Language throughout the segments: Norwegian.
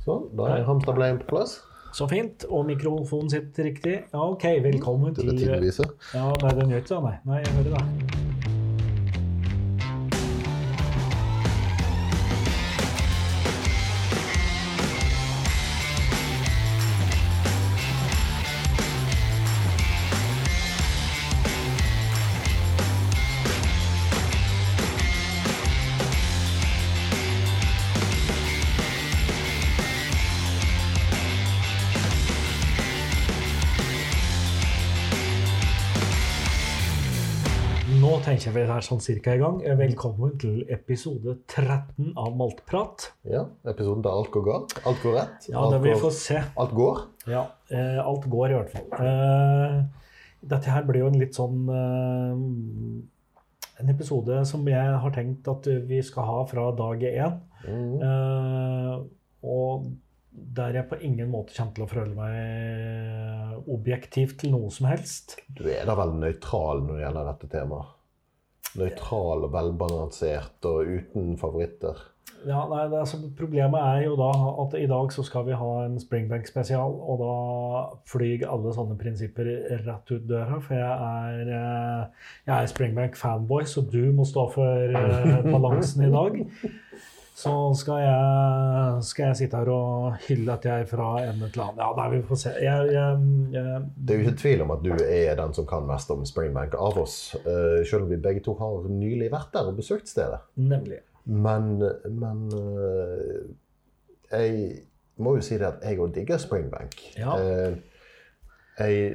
Sånn, da er hamsterbleien på plass. Så fint. Og mikrofonen sitter riktig. Ja, OK, velkommen Til til. Ja, nei, den gjør ikke det, nei. Nei, jeg hører det. Tenker vi er sånn cirka i gang. Velkommen til episode 13 av Maltprat. Ja, episoden der alt går galt. Alt går rett. Ja, alt, det vi får se. alt går. Ja, eh, alt går i hvert fall. Eh, dette her blir jo en litt sånn eh, En episode som jeg har tenkt at vi skal ha fra dag én. Mm. Eh, og der jeg på ingen måte kommer til å føle meg objektiv til noe som helst. Du er da vel nøytral når det gjelder dette temaet? Nøytral og velbalansert og uten favoritter. Ja, nei, det, altså, Problemet er jo da at i dag så skal vi ha en Springbank-spesial, og da flyr alle sånne prinsipper rett ut døra. For jeg er, eh, jeg er Springbank-fanboy, så du må stå for eh, balansen i dag. Så skal jeg, skal jeg sitte her og hylle at jeg er fra en eller annen. Ja, nei, vi får se. Jeg, jeg, jeg, Det er jo ikke tvil om at du er den som kan mest om Springbank av oss. Uh, selv om vi begge to har nylig vært der og besøkt stedet. nemlig. Men, men uh, jeg må jo si det at jeg òg digger Springbank. Ja. Uh, jeg,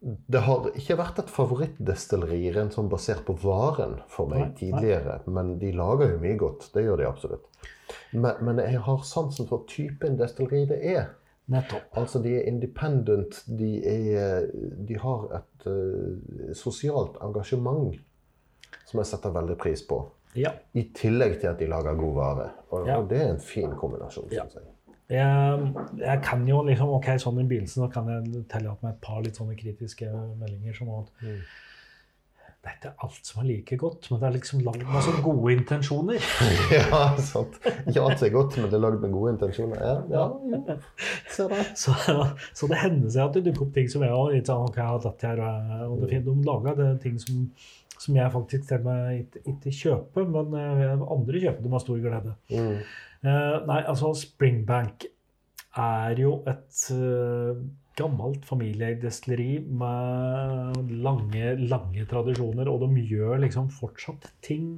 det har ikke vært et favorittdestilleri rent sånn basert på varen for meg Nei, nei. tidligere, men de lager jo mye godt. Det gjør de absolutt. Men, men jeg har sansen for typen destilleri det er. Nettopp. Altså, de er independent. De, er, de har et uh, sosialt engasjement som jeg setter veldig pris på. Ja. I tillegg til at de lager god vare. Og, Ja. og det er en fin kombinasjon. Ja. synes jeg. Jeg, jeg kan jo liksom, ok, sånn i begynnelsen så kan jeg tillate meg et par litt sånne kritiske meldinger som at Mm. det er ikke alt som er like godt, men det er liksom lagd med så gode intensjoner. ja, sant. Ikke alt som er godt, men det er lagd med gode intensjoner. Ja, ja. Ser. Så, så det hender seg at det dukker opp ting som er og litt sånn, ok, dette her, og det er fint, de lager det ting som, som jeg faktisk selv meg ikke, ikke kjøper, men eh, andre kjøper det med stor glede. Mm. Eh, nei, altså Springbank er jo et eh, gammelt familieeid destilleri med lange, lange tradisjoner, og de gjør liksom fortsatt ting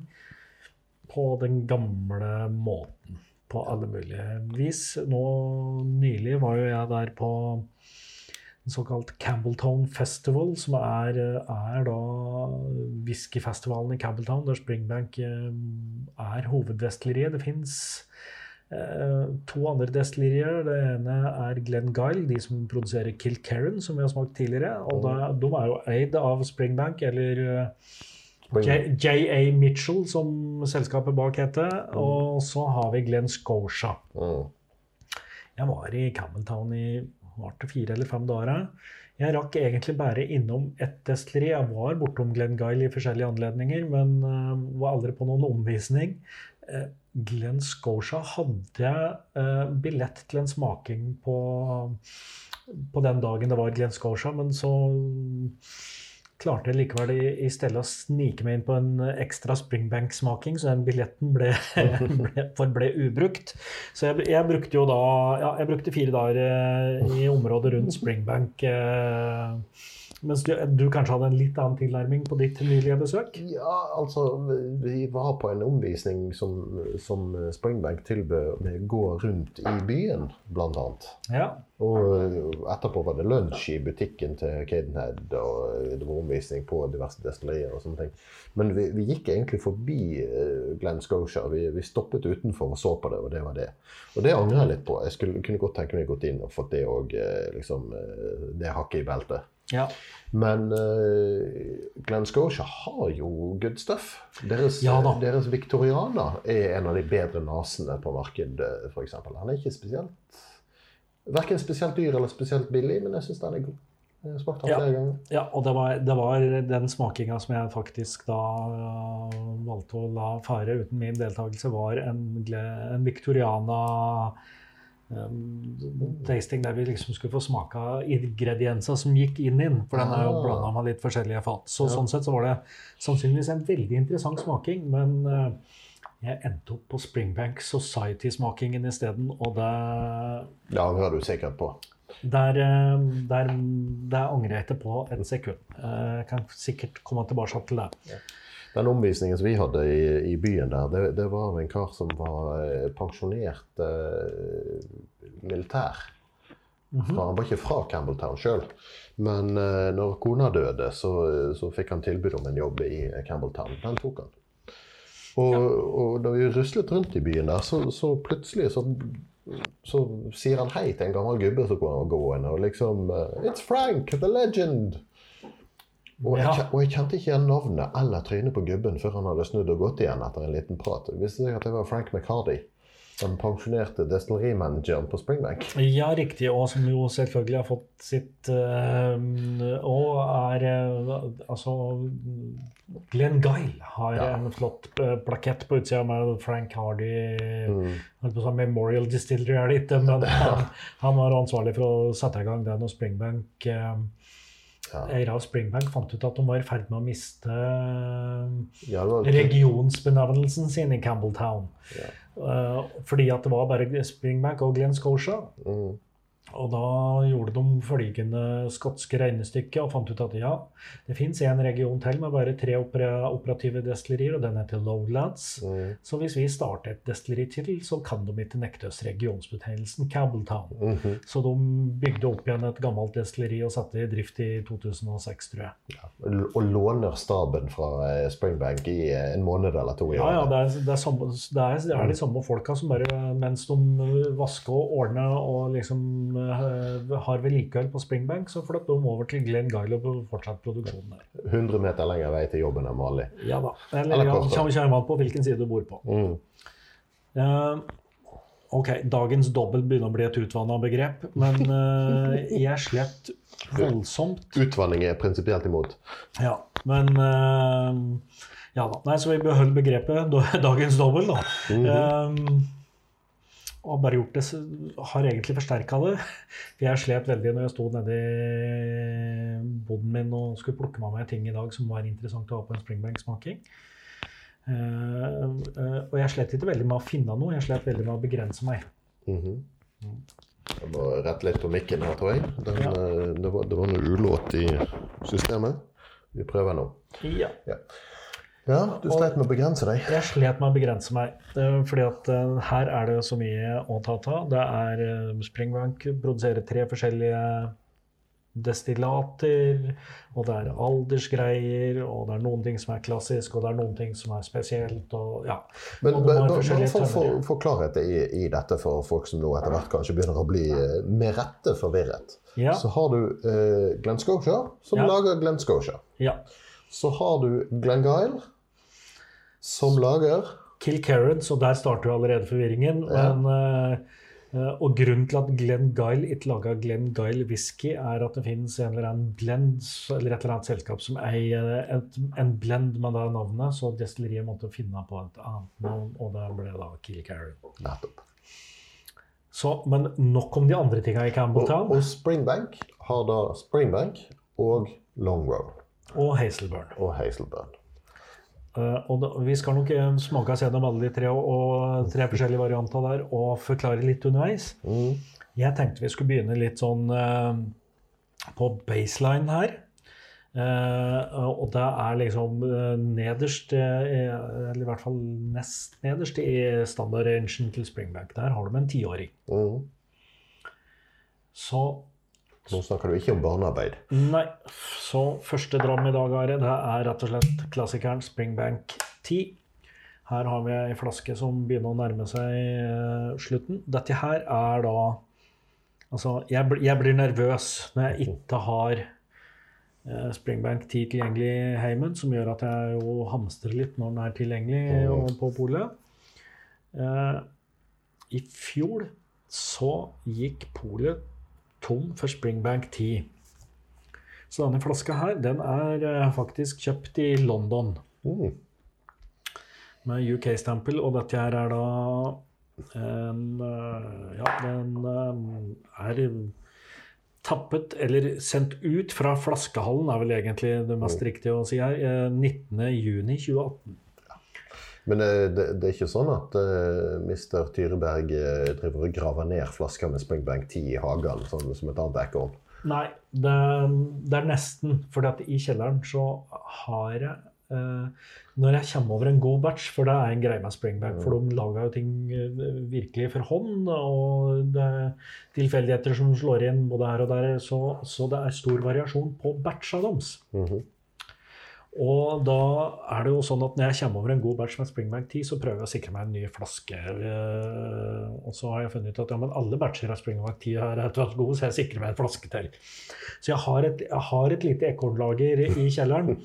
på den gamle måten. På alle mulige vis. Nå nylig var jo jeg der på en såkalt Campbelltown Festival, som er, er da whiskyfestivalen i Campbelltown, der Springbank eh, er hoveddestilleriet. Det fins to andre destillerier. Det ene er Glenn Guile, de som produserer Kilkerran, som vi har smakt tidligere. Og da, de er jo eid av Springbank, eller eh, JA Mitchell, som selskapet bak heter. Og så har vi Glenn Scotia. Mm. Jeg var i Campbelltown i var det fire eller fem dager. Jeg rakk egentlig bare innom ett destilleri. Jeg var bortom Glenn Guile i forskjellige anledninger, men eh, var aldri på noen omvisning. Glenn Scotia hadde eh, billett til en smaking på, på den dagen det var Glenn Scotia, men så klarte jeg likevel i, i stedet å snike meg inn på en ekstra Springbank-smaking, så den billetten ble, ble, forble ubrukt. Så jeg, jeg brukte jo da ja, jeg brukte fire dager eh, i området rundt Springbank. Eh, mens du, du kanskje hadde en litt annen tilnærming på ditt nylige besøk? Ja, altså Vi var på en omvisning som, som Springbank tilbød med å gå rundt i byen, blant annet. Ja. Og etterpå var det lunsj i butikken til Cadenhead, og det var omvisning på diverse destillerier og sånne ting. Men vi, vi gikk egentlig forbi Glenn Glen Scotia. Vi, vi stoppet utenfor og så på det, og det var det. Og det angrer jeg litt på. Jeg skulle, kunne godt tenke meg gått inn og fått det òg, liksom, eh, det hakket i beltet. Ja. Men uh, Glenn Scotia har jo good stuff. Deres, Ja deres Victoriana er en av de bedre nasene på markedet, f.eks. Han er ikke spesielt Verken spesielt dyr eller spesielt billig, men jeg syns den er god. Ja. Ja, og det var, det var den smakinga som jeg faktisk da uh, valgte å la fare uten min deltakelse, var en, en Victoriana tasting der vi liksom skulle få smake ingredienser som gikk inn inn. For den er jo Ah. blanda med litt forskjellige fat. Så Ja. sånn sett så var det sannsynligvis en veldig interessant smaking. Men uh, jeg endte opp på Springbank Society-smakingen isteden, og det Det angrer du sikkert på. der, uh, der, der angrer jeg ikke på et sekund. Uh, Jeg kan sikkert komme tilbake til det. Den omvisningen som vi hadde i, i byen der, det, det var en kar som var eh, pensjonert eh, militær. Fra- Han var ikke fra Campbelltown sjøl, men eh, når kona døde, så, så fikk han tilbud om en jobb i Campbelltown. Den tok han. Og, og da vi ruslet rundt i byen der, så, så plutselig så, så sier han hei til en gammel gubbe som kommer gående, og liksom eh, It's Frank, the legend! Og jeg, og jeg kjente ikke igjen navnet eller trynet på gubben før han hadde snudd og gått igjen etter en liten prat. Det viste seg at det var Frank McCarty, den pensjonerte destillerimanageren på Springbank. Ja, riktig. Og som jo selvfølgelig har fått sitt eh, Og er eh, Altså Glenn Guile har Ja. en flott eh, plakett på utsida med Frank Hardy Mm. å Memorial Distillery er det ikke, men han, han var ansvarlig for å sette i gang den, og Springbank eh, Ja. Eiere av Springbank fant ut at de var i ferd med å miste eh, Ja, regionsbenevnelsen sin i Campbelltown. Ja. Uh, fordi at det var bare Springbank og Glen Scotia. Mm. Og da gjorde de følgende skotske regnestykke og fant ut at ja, det fins en region til med bare tre operative destillerier, og den heter Lowlands. Mm. Så hvis vi starter et destilleri til, så kan de ikke nekte oss regionsbetegnelsen Cabletown. Mm -hmm. Så de bygde opp igjen et gammelt destilleri og satte i drift i 2006, tror jeg. Og låner staben fra eh, Springbank i eh, en måned eller to i Ja, ja, det er, det, er samme, det, er, det er de samme folka som bare mens de vasker og ordner og liksom har vedlikehold på Springbank, så flytter de over til Glenn Guyle og fortsatt produksjonen der. 100 meter lenger vei til jobben enn vanlig. Ja da. Eller, Eller ja, kommer an på hvilken side du bor på. Mm. Uh, ok, dagens dobbel begynner å bli et utvanna begrep, men uh, jeg slett voldsomt Utvanning er prinsipielt imot. Ja, men uh, Ja da. Nei, så vi beholder begrepet dagens dobbel, da. Mhm. Eh, og bare gjort det Har egentlig forsterka det. For jeg slet veldig når jeg sto nede i boden min og skulle plukke med meg ting i dag som var interessant å ha på en springbank-smaking. uh, eh, og jeg slet ikke veldig med å finne noe, jeg slet veldig med å begrense meg. Mhm. Jeg må rette litt på mikken her, tror jeg. Den, Ja. eh, det, var, det var noe ulåt i systemet. Vi prøver nå. Ja. Ja, du slet med å begrense deg. Jeg slet med å begrense meg, eh, fordi at eh, her er det så mye å ta av. Det er eh, Springbank produserer tre forskjellige destillater, og det er aldersgreier, og det er noen ting som er klassisk, og det er noen ting som er spesielt, og ja. Men bare for få tømmer. klarhet i, i dette for folk som nå etter hvert kanskje begynner å bli med rette forvirret, Ja, så har du eh, Glenn Scotia, som Ja. lager Glenn Scotia. ja. Så har du Glenn Guile, som lager Kill Carrots, så der starter jo allerede forvirringen. Ja. Men, eh, eh, og grunnen til at Glenn Guyle ikke laga Glenn Guile whisky, er at det finnes en eller annen blend, eller et eller annet selskap som eier en blend med det navnet, så destilleriet måtte finne på et annet navn, og det ble da Kill Nettopp. Så, men nok om de andre tinga i Og, Campbelltown og Springbank har da Springbank og Longrow og Hazelburn. og Hazelburn. Eh, og da, vi skal nok eh, smake oss gjennom alle de tre, og tre forskjellige varianter der og forklare litt underveis. Mm. Jeg tenkte vi skulle begynne litt sånn eh, på baseline her. Og det er liksom nederst, eller i hvert fall nest nederst i standardrangen til Springbank. Der har de en tiåring. Mm. Så Nå snakker du ikke om barnearbeid. Nei. Så første dram i dag, Are, det er rett og slett klassikeren Springbank 10. Her har vi ei flaske som begynner å nærme seg eh, slutten. Dette her er da Altså, jeg, jeg blir nervøs når jeg ikke har eh, Springbank 10 tilgjengelig i heimen, som gjør at jeg jo hamstrer litt når den er tilgjengelig Mm. på polet. Eh, I fjor så gikk polet tom for Springbank Tea. Så denne flaska her, den er eh, faktisk kjøpt i London Mm. med UK-stempel, og dette her er da en, eh, ja, den er tappet, eller sendt ut fra flaskehallen, er vel egentlig det mest riktige å si her, eh, 19.6.2018. Men eh, det, det, er ikke sånn at uh, Mr. Tyreberg uh, driver og graver ned flasker med Springbank 10 i hagen, sånn som et annet ekorn? Nei, det, det, er nesten. For i kjelleren så har jeg uh, Når jeg kommer over en god batch, for det er en greie med Springbank, for de lager jo ting virkelig for hånd, og det er tilfeldigheter som slår inn både her og der, så, så det er stor variasjon på batcha deres. Mm -hmm. Og da er det jo sånn at når jeg kommer over en god batch med Springbank 10, så prøver jeg å sikre meg en ny flaske. Eh, og så har jeg funnet ut at ja, men alle batcher av Springbank 10 er vært gode, så jeg sikrer meg en flaske til. Så jeg har et, jeg har et lite ekornlager i kjelleren.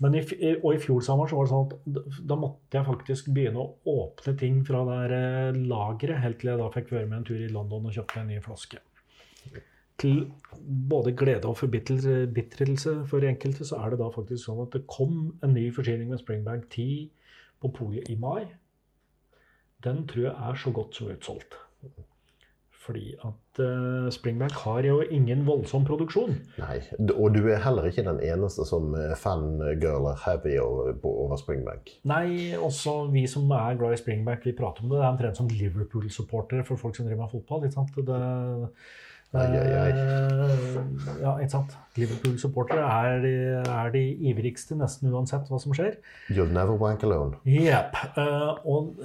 Men i, og i fjor sommer så var det sånn at da måtte jeg faktisk begynne å åpne ting fra det eh, lageret, helt til jeg da fikk være med en tur i London og kjøpte en ny flaske til både glede og forbitrelse for enkelte, så er det da faktisk sånn at det kom en ny forsyning med Springbank 10 på polet i mai. Den tror jeg er så godt som utsolgt. Fordi at uh, Springbank har jo ingen voldsom produksjon. Nei, og du er heller ikke den eneste som fangirler heavy over, over Springbank. Nei, også vi som er glad i Springbank, vi prater om det. Det er omtrent som Liverpool-supportere for folk som driver med fotball. ikke sant? Det, Ai, ai, ai. Eh, ja, ikke sant. Liverpool-supportere er, er, de ivrigste nesten uansett hva som skjer. You'll never wank alone. Yep. Uh, og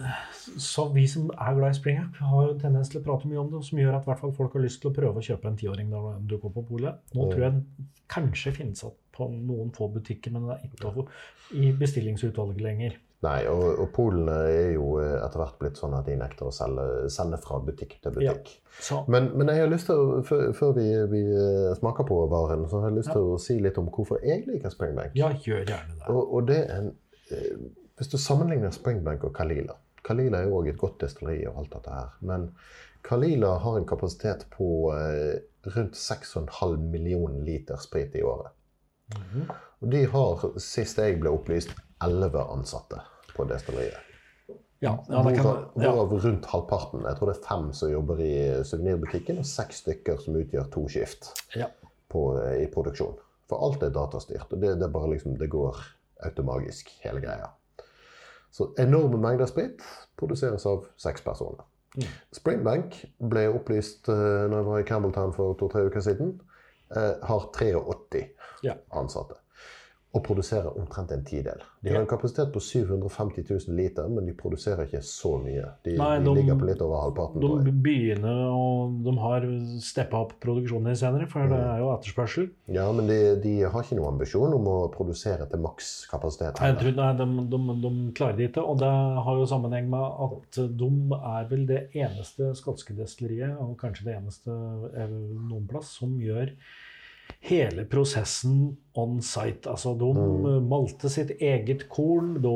så vi som er glad i springet, har jo tendens til å prate mye om det, som gjør at hvert fall folk har lyst til å prøve å kjøpe en tiåring når du går på polet. Nå tror jeg den kanskje finnes på noen få butikker, men den er ikke i bestillingsutvalget lenger. Nei, og, og polene er jo eh, etter hvert blitt sånn at de nekter å selge, sende fra butikk til butikk. Ja, men, men, jeg har lyst til å, før, vi, vi, eh, smaker på varen, så har jeg lyst ja. til å si litt om hvorfor jeg liker Springbank. Ja, gjør gjerne det. Og, og det en, eh, hvis du sammenligner Springbank og Kalila Kalila er jo òg et godt destilleri og alt dette her. Men Kalila har en kapasitet på rundt 6,5 millioner liter sprit i året. Mm -hmm. Og de har, sist jeg ble opplyst, 11 ansatte på destilleriet. Ja, ja, Hvorav ja. rundt halvparten. Jeg tror det er fem som jobber i suvenirbutikken, og seks stykker som utgjør to skift ja. på, eh, i produksjon. For alt er datastyrt. og det, det, liksom, det går automagisk, hele greia. Så enorme mengder sprit produseres av seks personer. Mm. Springbank ble opplyst uh, når jeg var i Campbelltown for to-tre uker siden. Uh, har 83 ja. ansatte og produserer omtrent en tidel. De har en kapasitet på 750 000 liter, men de produserer ikke så mye. De, Nei, de, de ligger på litt over halvparten. De begynner og de har steppa opp produksjonen senere, for det er jo etterspørsel. Ja, men de, de har ikke noen ambisjon om å produsere til makskapasitet. Jeg tror, nei, de, de, de, klarer det ikke, og det har jo sammenheng med at de er vel det eneste skotske destilleriet, og kanskje det eneste noen plass, som gjør hele prosessen on site. Altså, de mm. Eh, malte sitt eget korn, de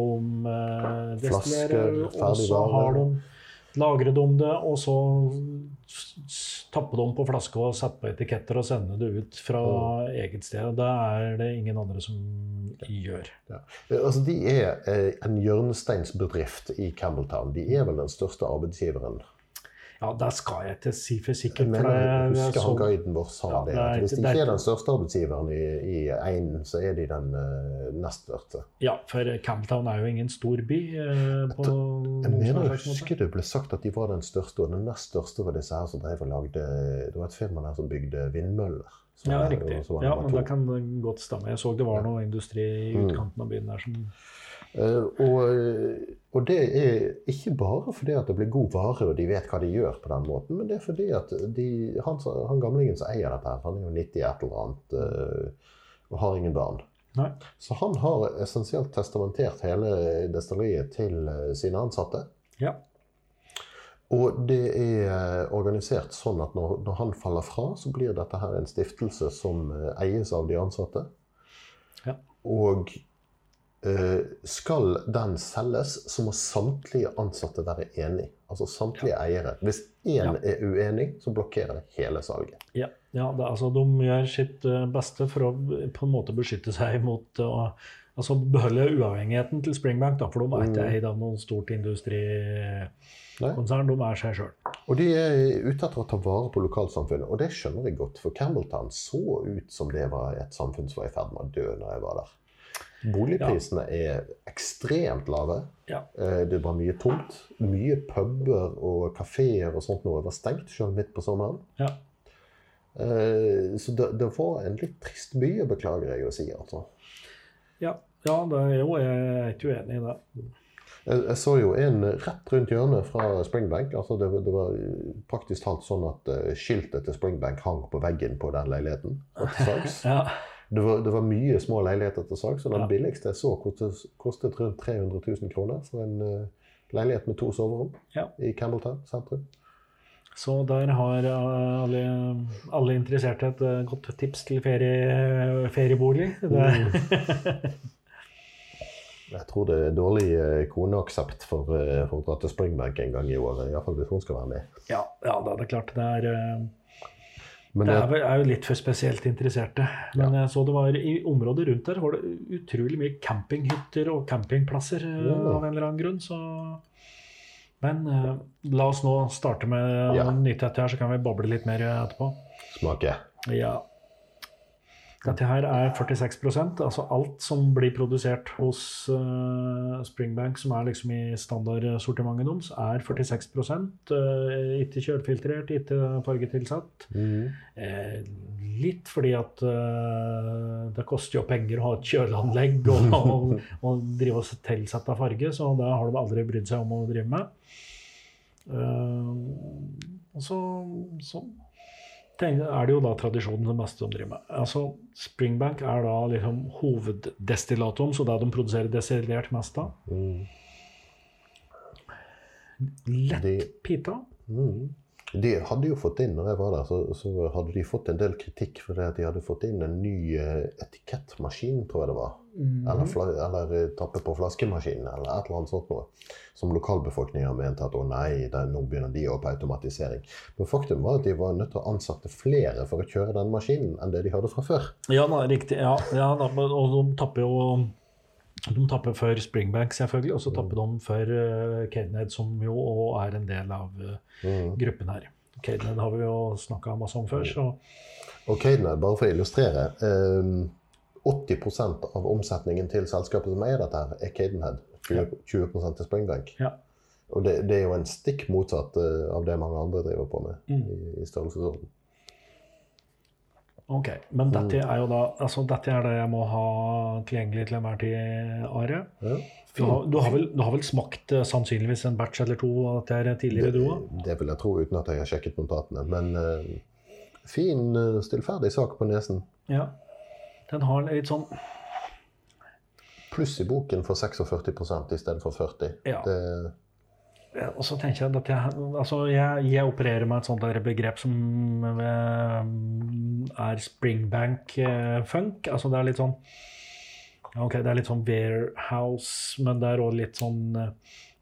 eh, destillerer, og så har de lagret om det, og så tapper de på flaske og setter på etiketter og sender det ut fra mm. eget sted. og Det er det ingen andre som gjør. Ja. Altså, de er eh, en hjørnesteinsbedrift i Campbelltown. De er vel den største arbeidsgiveren ja, det skal jeg ikke si for sikkert. Men jeg husker han guiden vår sa ja, det. At hvis de ikke er den største arbeidsgiveren i, i einen, så er de den uh, nest største. Ja, for Camptown er jo ingen stor by. Uh, på jeg mener jeg husker det ble sagt at de var den største, og den nest største var disse her som drev og lagde Det var et firma der som bygde vindmøller. Ja, riktig. Ja, men det kan godt stemme. Jeg så det var noe industri i mm. utkanten av byen der som Uh, og, og, det er ikke bare fordi at det blir god vare og de vet hva de gjør, på den måten, men det er fordi at de, han, han gamlingen som eier dette, han er jo 90 et eller annet uh, og har ingen barn. Nei. Så han har essensielt testamentert hele destilleriet til sine ansatte. Ja. Og det er organisert sånn at når, når, han faller fra, så blir dette her en stiftelse som eies av de ansatte. Ja. Og Eh, skal den selges, så må samtlige ansatte være enig. Altså samtlige ja. eiere. Hvis én ja. er uenig, så blokkerer det hele salget. Ja, ja det, altså, de gjør sitt eh, beste for å på en måte beskytte seg mot å Altså beholde uavhengigheten til Springbank, da, for de er ikke Mm. eid av noen stort industrikonsern. De er seg sjøl. Og de er ute etter å ta vare på lokalsamfunnet, og det skjønner jeg godt. For Campbelltown så ut som det var et samfunn som var i ferd med å dø når jeg var der. Boligprisene er ekstremt lave. Ja. Eh, Det var mye tomt. Mye puber og kafeer og sånt noe var stengt selv midt på sommeren. Ja. Eh, Så det, det var en litt trist by, beklager jeg å si. altså. Ja, ja det er jo, jeg er ikke uenig i det. Jeg, jeg så jo en rett rundt hjørnet fra Springbank. altså Det, det var praktisk talt sånn at eh, skiltet til Springbank hang på veggen på den leiligheten. Ja, Det var, det var mye små leiligheter til salgs, og den Ja. billigste jeg så, kostet, kostet rundt 300 000 kroner for en uh, leilighet med to soverom Ja. i Campbelltown sentrum. Så der har eh, alle, alle interesserte et eh, godt tips til ferie, feriebolig. Det, Jeg tror det er dårlig koneaksept for, for å dra til Springbank en gang i året. Iallfall hvis hun skal være med. ja, ja, det er klart. Det er, Men det det, er, jo litt for spesielt interesserte. Men jeg så det var i området rundt der var det utrolig mye campinghytter og campingplasser eh, Ja. av en eller annen grunn. Så Men eh, la oss nå starte med Ja. nyheter her, så kan vi boble litt mer etterpå. Smake. Ja. Dette her er 46% altså alt som blir produsert hos uh, Springbank, som er liksom i standardsortimentet deres, er 46 uh, Ikke kjølfiltrert, ikke fargetilsatt. Mm. Eh, litt fordi at uh, det koster jo penger å ha et kjøleanlegg og, og, og drive og tilsette farge, så det har de aldri brydd seg om å drive med. Uh, og så, så er det jo da tradisjonen det meste de driver med. Altså, Springbank er da liksom hoveddestillatoren, så det de produserer destillert mest av. Mm. Lett De, pita. mm. de hadde jo fått inn, når jeg var der, så, så hadde de fått en del kritikk for det at de hadde fått inn en ny eh, etikettmaskin, tror jeg det var. Eller, fla, eller eh, tappe på flaskemaskinen, eller et eller annet sånt noe. Som lokalbefolkninga mente at å nei, det, nå begynner de opp automatisering. Men faktum var at de var nødt til å ansette flere for å kjøre den maskinen enn det de hadde fra før. Ja, nei, riktig. Ja, ja da, og de tapper jo de tapper for Springbank, selvfølgelig, og så tapper de for uh, Cadenhead, som jo er en del av uh, Mm. gruppen her. Cadenhead har vi jo snakka masse om før, så Og Cadenhead, bare for å illustrere eh, 80% av omsetningen til selskapet som eier dette, her, er Cadenhead. 20, 20 til Springbank. ja. Og det, det er jo en stikk motsatt eh, av det mange andre driver på med Mm. i, i størrelsesorden. Ok. Men dette er jo da altså dette er det jeg må ha tilgjengelig til enhver tid, Are. Ja. Du har, du, har vel, du har vel smakt eh, sannsynligvis en batch eller to av dette tidligere, du òg? Det, det vil jeg tro, uten at jeg har sjekket notatene. Men uh, fin, stillferdig sak på nesen. Ja. Den har en litt sånn Pluss i boken for 46 i stedet for 40. Ja. Det, Ja, Og så tenker jeg at jeg, altså jeg, jeg opererer med et sånt der begrep som eh, er springbank-funk. Altså det er litt sånn Ok, det er litt sånn warehouse, men det er òg litt sånn eh,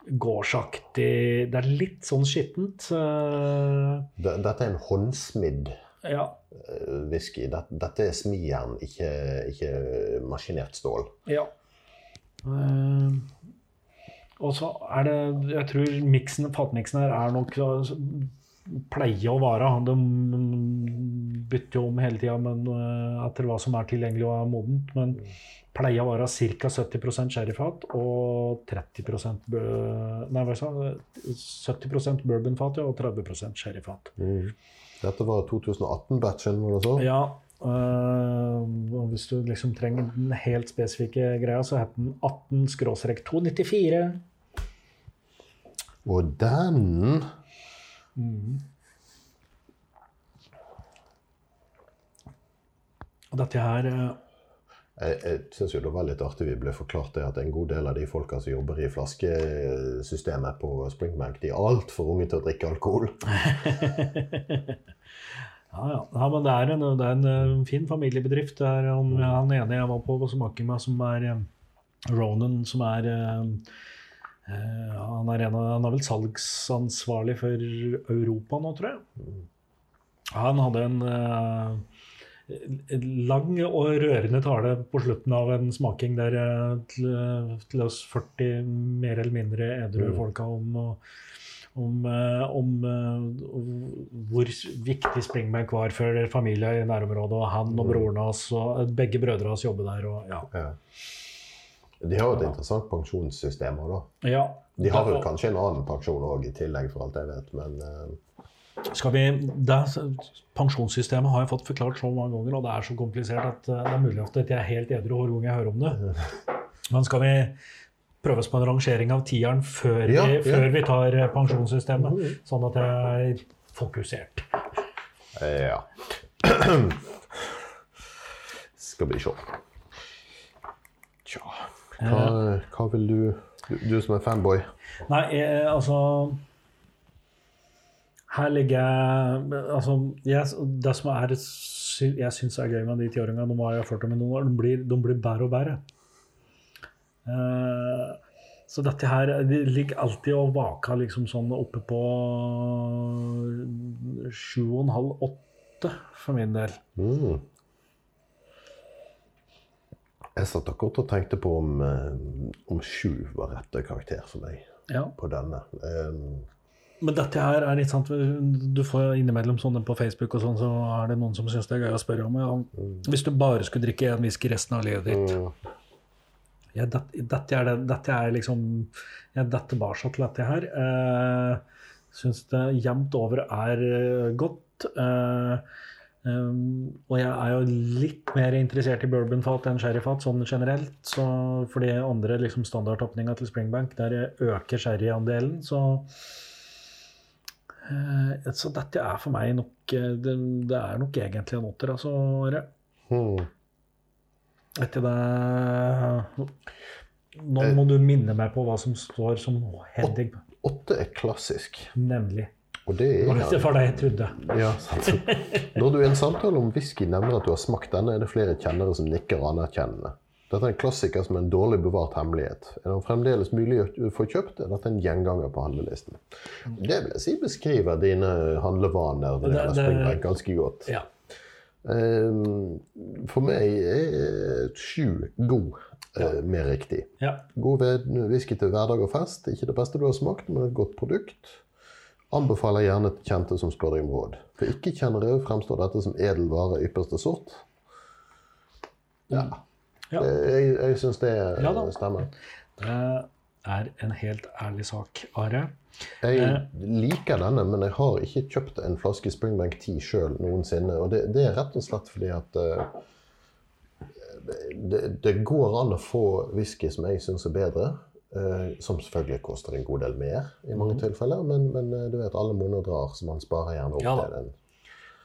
gårdsaktig Det er litt sånn skittent. eh, dette er en håndsmidd ja. eh, whisky. Dette, dette er smijern, ikke, ikke maskinert stål. ja. Uh, og så er det Jeg tror miksen, fatmiksen her er nok så- pleier å vare. De bytter jo om hele tida etter hva som er tilgjengelig og er modent. Men pleier å være ca. 70% sherryfat og 30 bø- Nei, hva sa 70% bourbonfat ja, og 30% sherryfat. Dette var 2018-batchen, var det så? Ja. øh, og hvis du liksom trenger den helt spesifikke greia, så heter den 18-294. Og den Og dette her øh, Jeg, jeg syns jo det var litt artig vi ble forklart det at en god del av de folka som jobber i flaskesystemet på Springbank, de er altfor unge til å drikke alkohol. Ja, ja. ja men det er en, det er en øh, fin familiebedrift. Det er han, han ene jeg var på på smaking med, som er øh, Ronan, som er øh, han, er en han er vel salgsansvarlig for Europa nå, tror jeg. Han hadde en, lang og rørende tale på slutten av en smaking der eh, til, til oss 40 mer eller mindre edru Mm. folka om, om, eh, om eh, hvor viktig Springbank var for familien i nærområdet, og han og Mm. broren hans og begge brødre hans jobber der. Og, ja. Ja. De har jo et interessant pensjonssystem òg, da. Ja, De har vel kanskje en annen pensjon òg i tillegg, for alt jeg vet, men eh, Skal vi, det, pensjonssystemet har jeg fått forklart så mange ganger, og det er så komplisert at eh, det er mulig at jeg er helt edru hver gang jeg hører om det. Men skal vi prøve oss på en rangering av tieren før, Ja, vi, ja. før vi tar eh, pensjonssystemet? Sånn at jeg er fokusert. eh, ja. Skal vi se. Tja hva, hva vil du, du Du som er fanboy. Nei, jeg, altså Her ligger jeg Altså, jeg, det som er jeg syns er gøy med de tiåringene, de har jeg ført om i noen år, de blir, de blir bedre og bedre. Uh, så dette her De ligger alltid og vaker liksom sånn oppe på sju og en halv, åtte for min del. Mm. Jeg satt akkurat og tenkte på om, eh, om sju var rette karakter for meg Ja. på denne. Um, Men dette her er litt sant, Du får innimellom sånne på Facebook, og sånn, så er det noen som syns det er gøy å spørre om. Ja, hvis du bare skulle drikke én whisky resten av livet ditt mm, ja, dette, dette, er det, dette er liksom Jeg detter tilbake til dette her. Uh, syns det jevnt over er eh, godt. Eh, um, og jeg er jo litt mer interessert i bourbonfat enn sherryfat sånn generelt. Så fordi andre liksom standardtapninga til Springbank, der øker sherryandelen, så eh, Så dette er for meg nok eh, Det, det er nok egentlig en åtter, altså. Are. hmm. Etter det Nå må du minne meg på hva som står som heading. Åtte er klassisk. Nemlig. Og det er det var det jeg trodde. Ja, sant. Når du i en samtale om whisky nevner at du har smakt denne, er det flere kjennere som nikker anerkjennende. Dette er en klassiker som er en dårlig bevart hemmelighet. Er den fremdeles mulig å få kjøpt, er dette en gjenganger på handlelisten. Det vil jeg si beskriver dine handlevaner når det gjelder det- ganske godt. Ja. Ehm, For meg er sju god eh, mer riktig. ja. God whisky til hverdag og fest. Ikke det beste du har smakt, men et godt produkt. Anbefaler gjerne til kjente som spør deg om råd. For ikke-kjennere fremstår dette som edel vare ypperste sort. Ja. Ja. Eh, Jeg, jeg syns det Ja stemmer. Det er en helt ærlig sak, Are. Jeg Eh. liker denne, men jeg har ikke kjøpt en flaske Springbank 10 sjøl noensinne. Og det, det er rett og slett fordi at uh, det, det går an å få whisky som jeg syns er bedre. Uh, som selvfølgelig koster en god del mer i mange mm. tilfeller. Men, men du vet, alle monner drar, så man sparer gjerne opp Ja til den.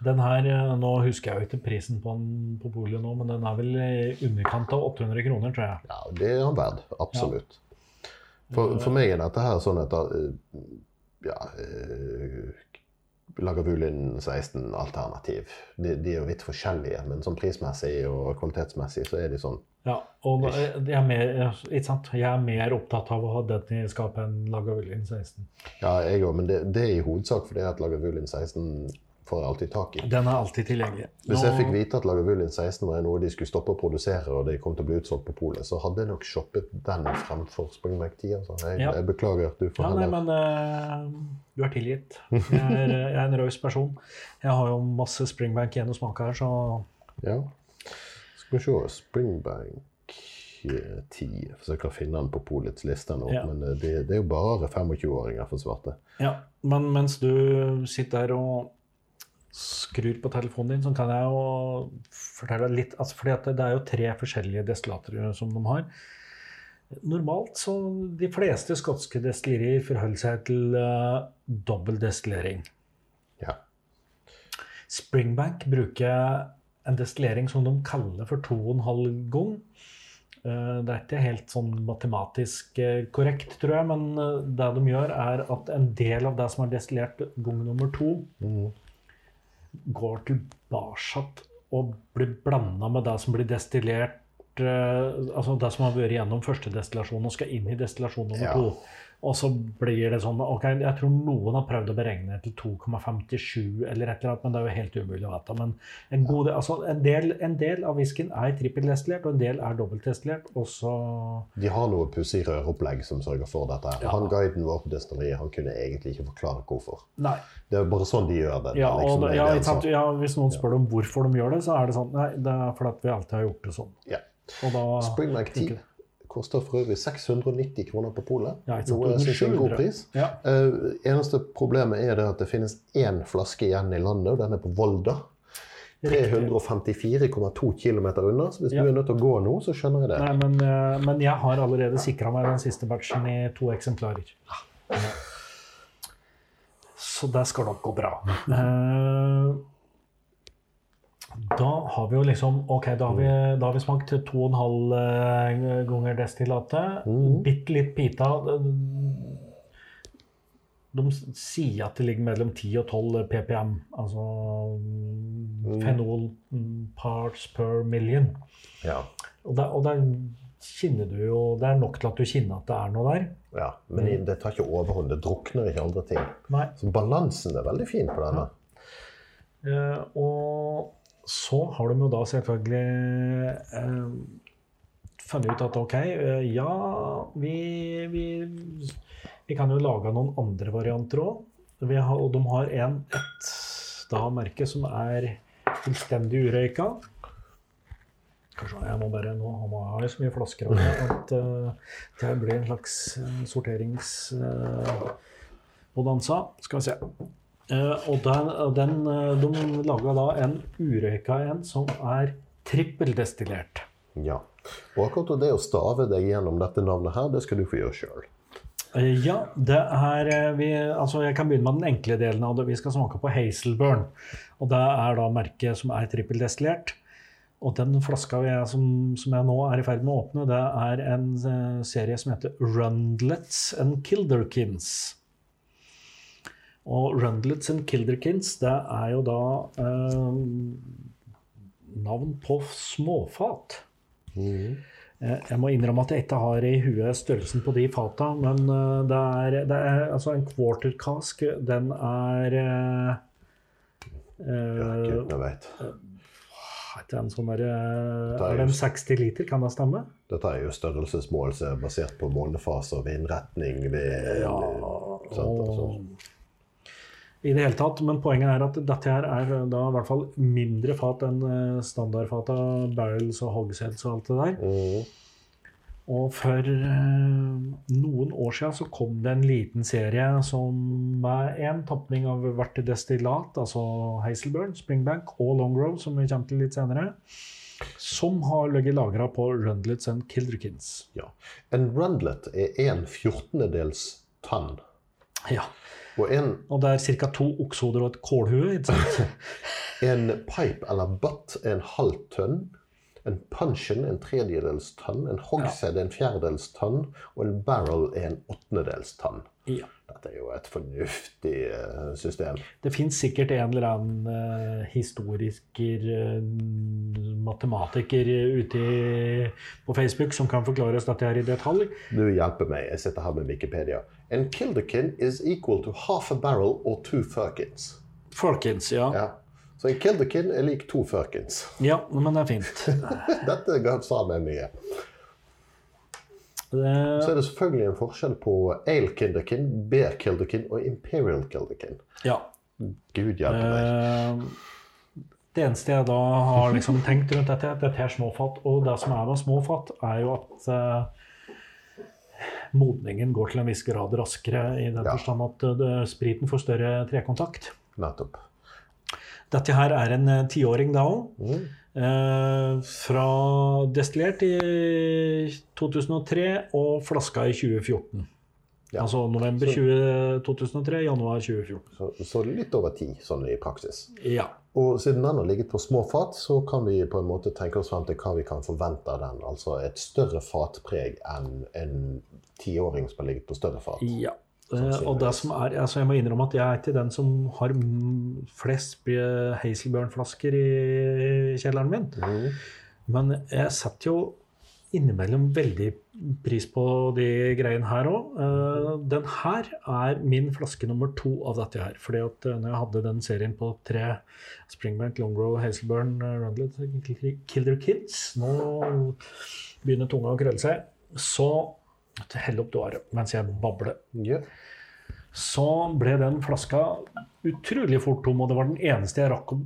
Den her, eh, Nå husker jeg jo ikke prisen på den på polet nå, men den er vel i underkant av 800 kroner, tror jeg. Ja, det er den verd. Absolutt. For, for meg er dette her sånn at eh, ja, eh, Lagavulin 16-alternativ. De, de er jo vidt forskjellige, men sånn prismessig og kvalitetsmessig så er de sånn Ja, og jeg er, mer, jeg er mer opptatt av å ha den i skapet enn Lagavulin 16. Ja, jeg òg, men det, det er i hovedsak fordi at Lagavulin 16 får jeg alltid tak i. Den er alltid tilgjengelig. Hvis jeg fikk vite at Lagavulin 16 var noe de skulle stoppe å produsere, og det kom til å bli utsolgt på polet, så hadde jeg nok shoppet den fremfor Springback 10. Altså. Jeg, Ja. jeg beklager at du får Ja, nei, men uh, du er tilgitt. Jeg er, jeg er en raus person. Jeg har jo masse Springbank igjen å smake her, så Ja. Skal vi se Springbank eh, 10. Jeg forsøker å finne den på polets liste nå, Ja. men eh, det, det er jo bare 25-åringer for svarte. ja. Men mens du sitter her og skrur på telefonen din, så kan jeg jo fortelle litt altså fordi at det er jo tre forskjellige destillater som de har. Normalt så de fleste skotske destillerier forholder seg til uh, dobbel destillering. Ja. Springbank bruker en destillering som de kaller for 2,5 gong. Eh, Det er ikke helt sånn matematisk eh, korrekt, tror jeg, men det de gjør, er at en del av det som er destillert gong nummer to, Mm. Går tilbake og blir blanda med det som blir destillert eh, Altså det som har vært gjennom første destillasjon og skal inn i destillasjon nummer Ja. to. Og så blir det sånn ok, Jeg tror noen har prøvd å beregne til 2,57 eller et eller annet, men det er jo helt umulig å vite. Men en, god altså en, del, en del av whiskyen er trippeldestillert, og en del er. Og så De har noe pussig røropplegg som sørger for dette. Ja. Han guiden vår på destilleriet han kunne egentlig ikke forklare hvorfor. Nei. Det er bare sånn de gjør det. Ja, liksom, og, det ja, sant? ja, Hvis noen spør om hvorfor de gjør det, så er det sånn Nei, det er fordi vi alltid har gjort det sånn. Ja. Og da Springbank 10 Ikke koster for øvrig 690 kroner på polet. Ja, Noe jeg syns er en god pris. Ja. Uh, eneste problemet er det at det finnes én flaske igjen i landet, og den er på Volda. 354,2 km unna, så hvis Ja. du er nødt til å gå nå, så skjønner jeg det. Nei, men, uh, men jeg har allerede sikra meg den siste batchen i to eksemplarer. Ja. Så det skal nok gå bra. Eh, Da har vi jo liksom Ok, da har vi, da har vi smakt to og en halv eh, ganger destillatet. Mm. Bitte litt pita. De sier at det ligger mellom 10 og 12 PPM, altså fenol mm, parts per million. Ja. Og der, og der kjenner du jo Det er nok til at du kjenner at det er noe der. ja. Men mm. det tar ikke overhånd. Det drukner ikke andre ting. Nei. Så balansen er veldig fin på denne. Eh, og så har de jo da selvfølgelig eh, funnet ut at ok, eh, ja, vi, vi, vi kan jo lage noen andre varianter òg. Og de har en, et da merke som er fullstendig urøyka. Kanskje jeg må bare Nå har jeg så mye flasker av det at eh, det blir en slags uh, sorteringsbonanza. Skal vi se. Eh, og den, den, eh, de laga da en urøyka en som er trippeldestillert. Ja. Og akkurat det å stave deg gjennom dette navnet her, det skal du få gjøre sjøl. Eh, ja, det er eh, vi, altså Jeg kan begynne med den enkle delen av det. Vi skal smake på Hazelburn. Og det er da merket som er trippeldestillert. Og den flaska vi er, som, som jeg nå er i ferd med å åpne, det er en eh, serie som heter Rundlets and Kilderkins. Og Rundlets and Kilderkins, det er jo da eh, navn på småfat. Mm. Jeg må innrømme at jeg ikke har i huet størrelsen på de fata, men eh, det er, det er altså en quarter cask. Den er eh, Jeg eh, vet. ikke en sånn der, eh, er Er det en 60 liter, kan det stemme? Dette er jo størrelsesmål som er basert på månefase og vindretning ved sant, altså. I det hele tatt, men poenget er at dette her er da i hvert fall mindre fat enn eh, standardfata, barrels og hogsheads og alt det der. Mm. Og for eh, noen år siden så kom det en liten serie som er en tapning av hvert destillat, altså Hazelburn, Springbank og Longrow, som vi kommer til litt senere, som har ligget lagra på Rundlets and Kilderkins. Ja. En rundlet er en fjortendedels tonn. Ja. Og en, Og det er ca. to oksehoder og et kålhue. ikke sant? en pipe eller butt er en halv tønn. En puncheon er en tredjedels tønn. En hogshead er en fjerdedels tønn. Og en barrel er en åttendedels tønn. Ja. Dette er jo et fornuftig eh, system. Det fins sikkert en eller annen uh, historiker, uh, matematiker ute på Facebook som kan forklare oss dette her i detalj. Du hjelper meg. Jeg sitter her med Wikipedia. En kilderkin is equal to half a barrel or two firkins. Firkins, ja. Ja. Så en kilderkin er lik to firkins. Ja, men det er fint. Dette ga sa meg mye. Så er det selvfølgelig en forskjell på ale kilderkin, bear kilderkin og imperial kilderkin. ja. Gud hjelpe meg. Eh, Det eneste jeg da har liksom tenkt rundt dette, at dette er småfatt. Og det som er med småfatt, er jo at eh, modningen går til en viss grad raskere, i den Ja. forstand at eh, det, spriten får større trekontakt. Nettopp. Dette her er en eh, tiåring da òg. Mm. Eh, fra destillert i 2003 og flaska i 2014. Ja. Altså november Så- 20, 2003, januar 2014. Så, så litt over ti, sånn i praksis. Ja. Og siden den har ligget på små fat, så kan vi på en måte tenke oss frem til hva vi kan forvente av den. Altså et større fatpreg enn en tiåring som har ligget på større fat. ja. Eh, og det som er, altså Jeg må innrømme at jeg er ikke den som har flest Hazelburn-flasker i kjelleren min. Mm. Men jeg setter jo innimellom veldig pris på de greiene her òg. den her er min flaske nummer to av dette her. fordi at uh, når jeg hadde den serien på tre Springbank, Longrow, Hazelburn, uh, Rundlet, Kilder Kids Nå begynner tunga å krølle seg. Så Hell opp duaret mens jeg babler. Ja. Så ble den flaska utrolig fort tom, og det var den eneste jeg rakk å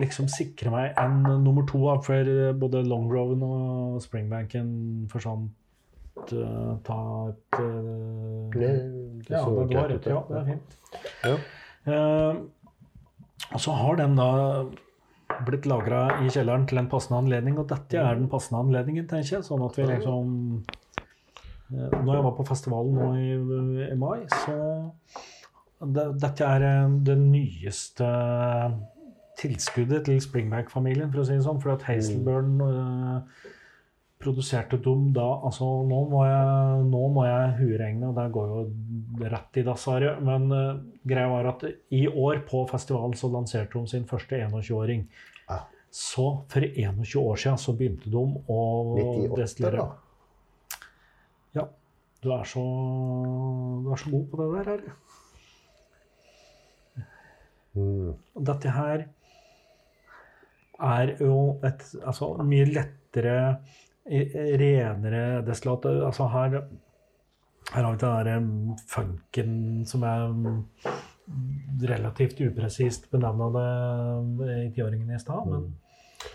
liksom sikre meg en nummer to av før både Longroven og Springbanken forsvant. Uh, ta et uh, Det, det Ja, det, var ut, rett, ja, det er fint. Ja. Eh, og så har den da blitt lagra i kjelleren til en passende anledning, og dette er den passende anledningen, tenker jeg. Sånn at vi liksom eh, Når jeg var på festivalen nå i, i mai, så det, Dette er eh, det nyeste tilskuddet til Springback-familien, for å si det sånn. For at Hazelburn eh, produserte dem da Altså, nå må jeg, nå må jeg hueregne, og det går jo rett i dass, Are. Men eh, greia var at i år på festivalen så lanserte de sin første 21-åring. Ja. Så for 21 år siden så begynte de å 98, destillere. Du er så, du er så god på det der, Are. Mm. Dette her er jo et altså, mye lettere, eh, renere destillat. Altså her, her har vi den der um, funken som er um, relativt upresist benevna det i tiåringen i stad. Men Men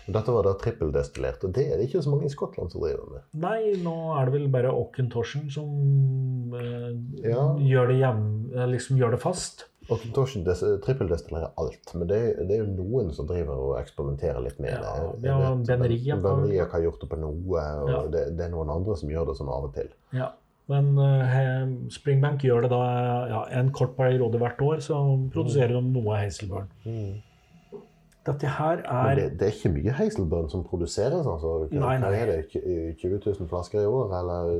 Dette var da trippeldestillert, og det er det ikke så mange i Skottland som driver med. nei, nå er det vel bare Auchentoshen som eh, Ja. gjør, det hjem, eh, liksom gjør det fast. Og trippeldestillerer alt, men det, det er jo noen som driver og eksperimenterer litt med Ja, det. ja, Ben- har- har gjort det på noe, og Ja. det, det er noen andre som gjør det sånn av og til. Ja, men eh, Springbank gjør det da ja, en kort periode hvert år, så produserer de noe Hazelburn. Dette her er det, det er ikke mye Hazelburn som produseres, altså. Nei, nei. er det? 20 000 flasker i år, eller?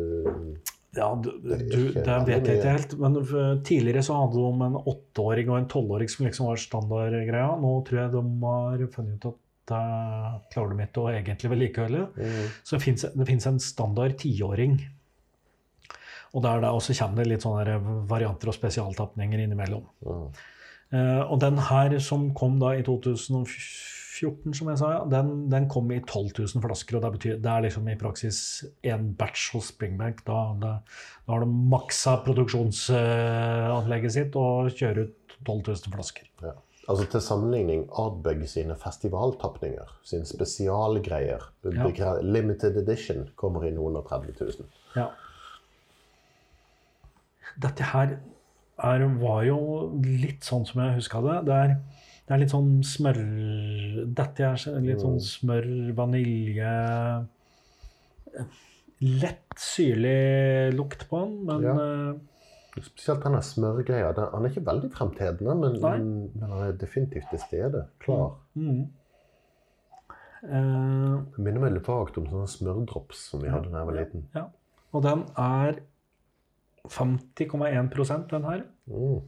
Ja, du, Det du, det vet jeg ikke helt. Men tidligere så hadde de en åtteåring og en tolvåring som liksom var standardgreia. Nå tror jeg de har funnet ut at det klarer de ikke å egentlig vedlikeholde. Mm. Så det finnes, en standard tiåring. Og der det også kommer det litt sånne varianter og spesialtapninger innimellom. Mm. Eh, og den her som kom da i 2014, som jeg sa, ja, den, den kom i 12 000 flasker. Og det, betyr, det er liksom i praksis én batch hos Springbank. Da, det, da har de maksa produksjonsanlegget sitt og kjører ut 12 000 flasker. Ja. Altså Til sammenligning, Ardbeg sine festivaltapninger, sine spesialgreier, Ja. limited edition, kommer i noen og 30 000. Ja. Dette her er, var jo litt sånn som jeg huska det. Det er, det er litt sånn smør Dette er litt sånn smør, vanilje Lett syrlig lukt på den, men Ja. eh, Spesielt denne smørgreia. den- Han er ikke veldig fremtredende, men, men han er definitivt til stede. Klar. mm. Eh, Det minner meg litt vagt om sånne smørdrops som vi hadde da jeg var liten. ja. Og den er 50,1% den her. Mm.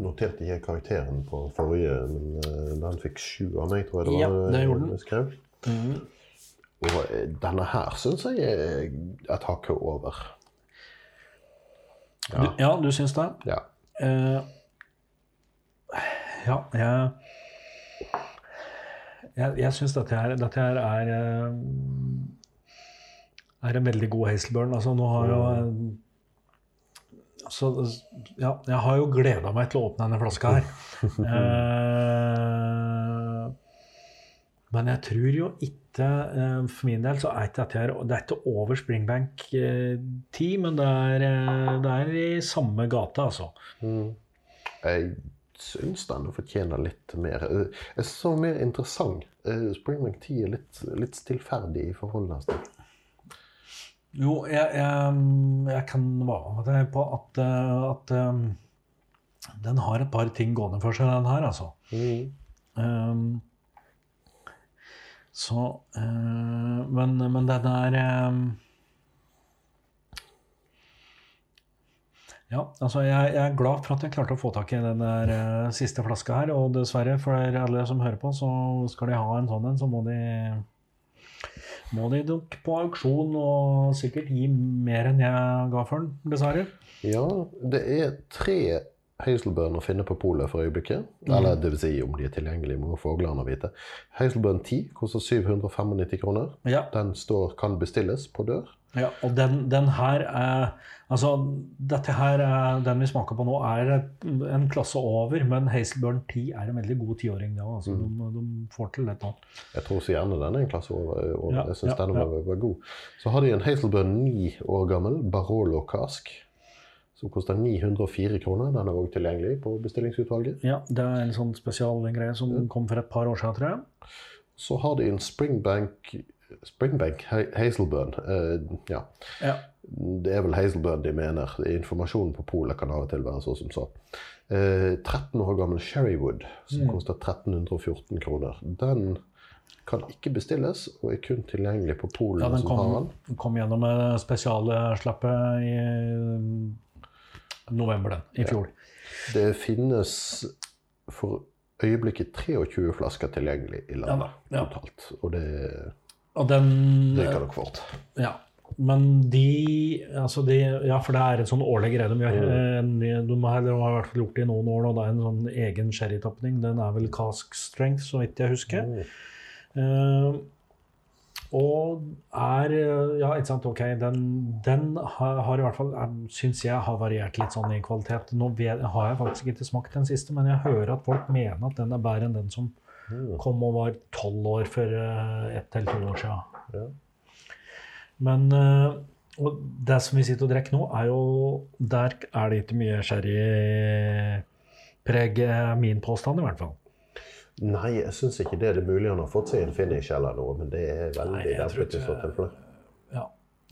Noterte ikke karakteren på forrige, men eh, den fikk sju av meg, tror jeg det var. Ja, det gjorde den. Skrev. Mm. Og eh, denne her syns jeg er et hakk over. Du, ja, du syns det? Ja. Uh, ja, jeg Jeg, jeg syns dette her, dette her er eh, er en veldig god Hazelburn. Altså, nå har jo så, ja, jeg har jo gleda meg til å åpne denne flaska her. Eh, men jeg tror jo ikke eh, For min del så er ikke dette her Det er ikke over Springbank 10, men det er, eh, det er i samme gate, altså. Mm. Syns den fortjener litt mer eh, Jeg så mer interessant. Eh, Springbank 10 er litt, litt stillferdig i forhold til. Jo, jeg, jeg, jeg kan være med deg på at, eh, at um, den har et par ting gående for seg, den her, altså. Um, så uh, men, men den er eh, Ja, altså jeg, jeg er glad for at jeg klarte å få tak i den der uh, siste flaska her. Og dessverre, for alle som hører på, så skal de ha en sånn en, så må de må de nok på auksjon og sikkert gi mer enn jeg ga for den, dessverre. Ja, det er tre Hazelburn å finne på polet for øyeblikket. Eller det vil si om de er tilgjengelige, må fuglene vite. Hazelburn 10 koster 795 kroner. Ja. Den står, kan bestilles på dør. Ja, og den, den her er Altså, dette her er, den vi smaker på nå, er en klasse over, men Hazelburn 10 er en veldig god tiåring. Ja, altså, de, de får til dette. Jeg tror så gjerne den er en klasse over. over. Ja, jeg syns ja, den var, var god. Så har de en Hazelburn 9 år gammel Barolo Cask. Som koster 904 kroner. Den er òg tilgjengelig på bestillingsutvalget. Ja, det er en sånn spesialgreie som kom for et par år siden, tror jeg. Så har de en Springbank Springbank Hazelburn. uh, ja. Ja. Det er vel Hazelburn de mener. Informasjonen på polet kan av og til være så som så. Uh, 13 år gammel Sherrywood, som Mm. koster 1314 kroner. Den kan ikke bestilles, og er kun tilgjengelig på polet Ja, den som har kom, den. kom gjennom eh, spesialslappet i november, den, i fjor. Det finnes for øyeblikket 23 flasker tilgjengelig i landet Ja ja. totalt. Og det Og den Det gikk nok fort. Ja. Men de, altså de Ja, for det er en sånn årlig greie de gjør. Mm. De har, de har i hvert fall gjort det i noen år nå. Det er en sånn egen sherrytapning. Den er vel cask strength, så vidt jeg husker. Mm. Uh, og er eh, Ja, ikke sant, ok. Den, den har, har i hvert fall, syns jeg, har variert litt sånn i kvalitet. Nå har jeg faktisk ikke smakt den siste, men jeg hører at folk mener at den er bedre enn den som. Kom og var tolv år for eh, ett eller to år siden. Ja. Men eh, det som vi sitter og drikker nå, er jo Der er det ikke mye sherrypreg, er min påstand i hvert fall. Nei, jeg syns ikke det. Det er mulig han har fått seg en finish eller noe, men det er veldig dempet i så tilfelle. Ja,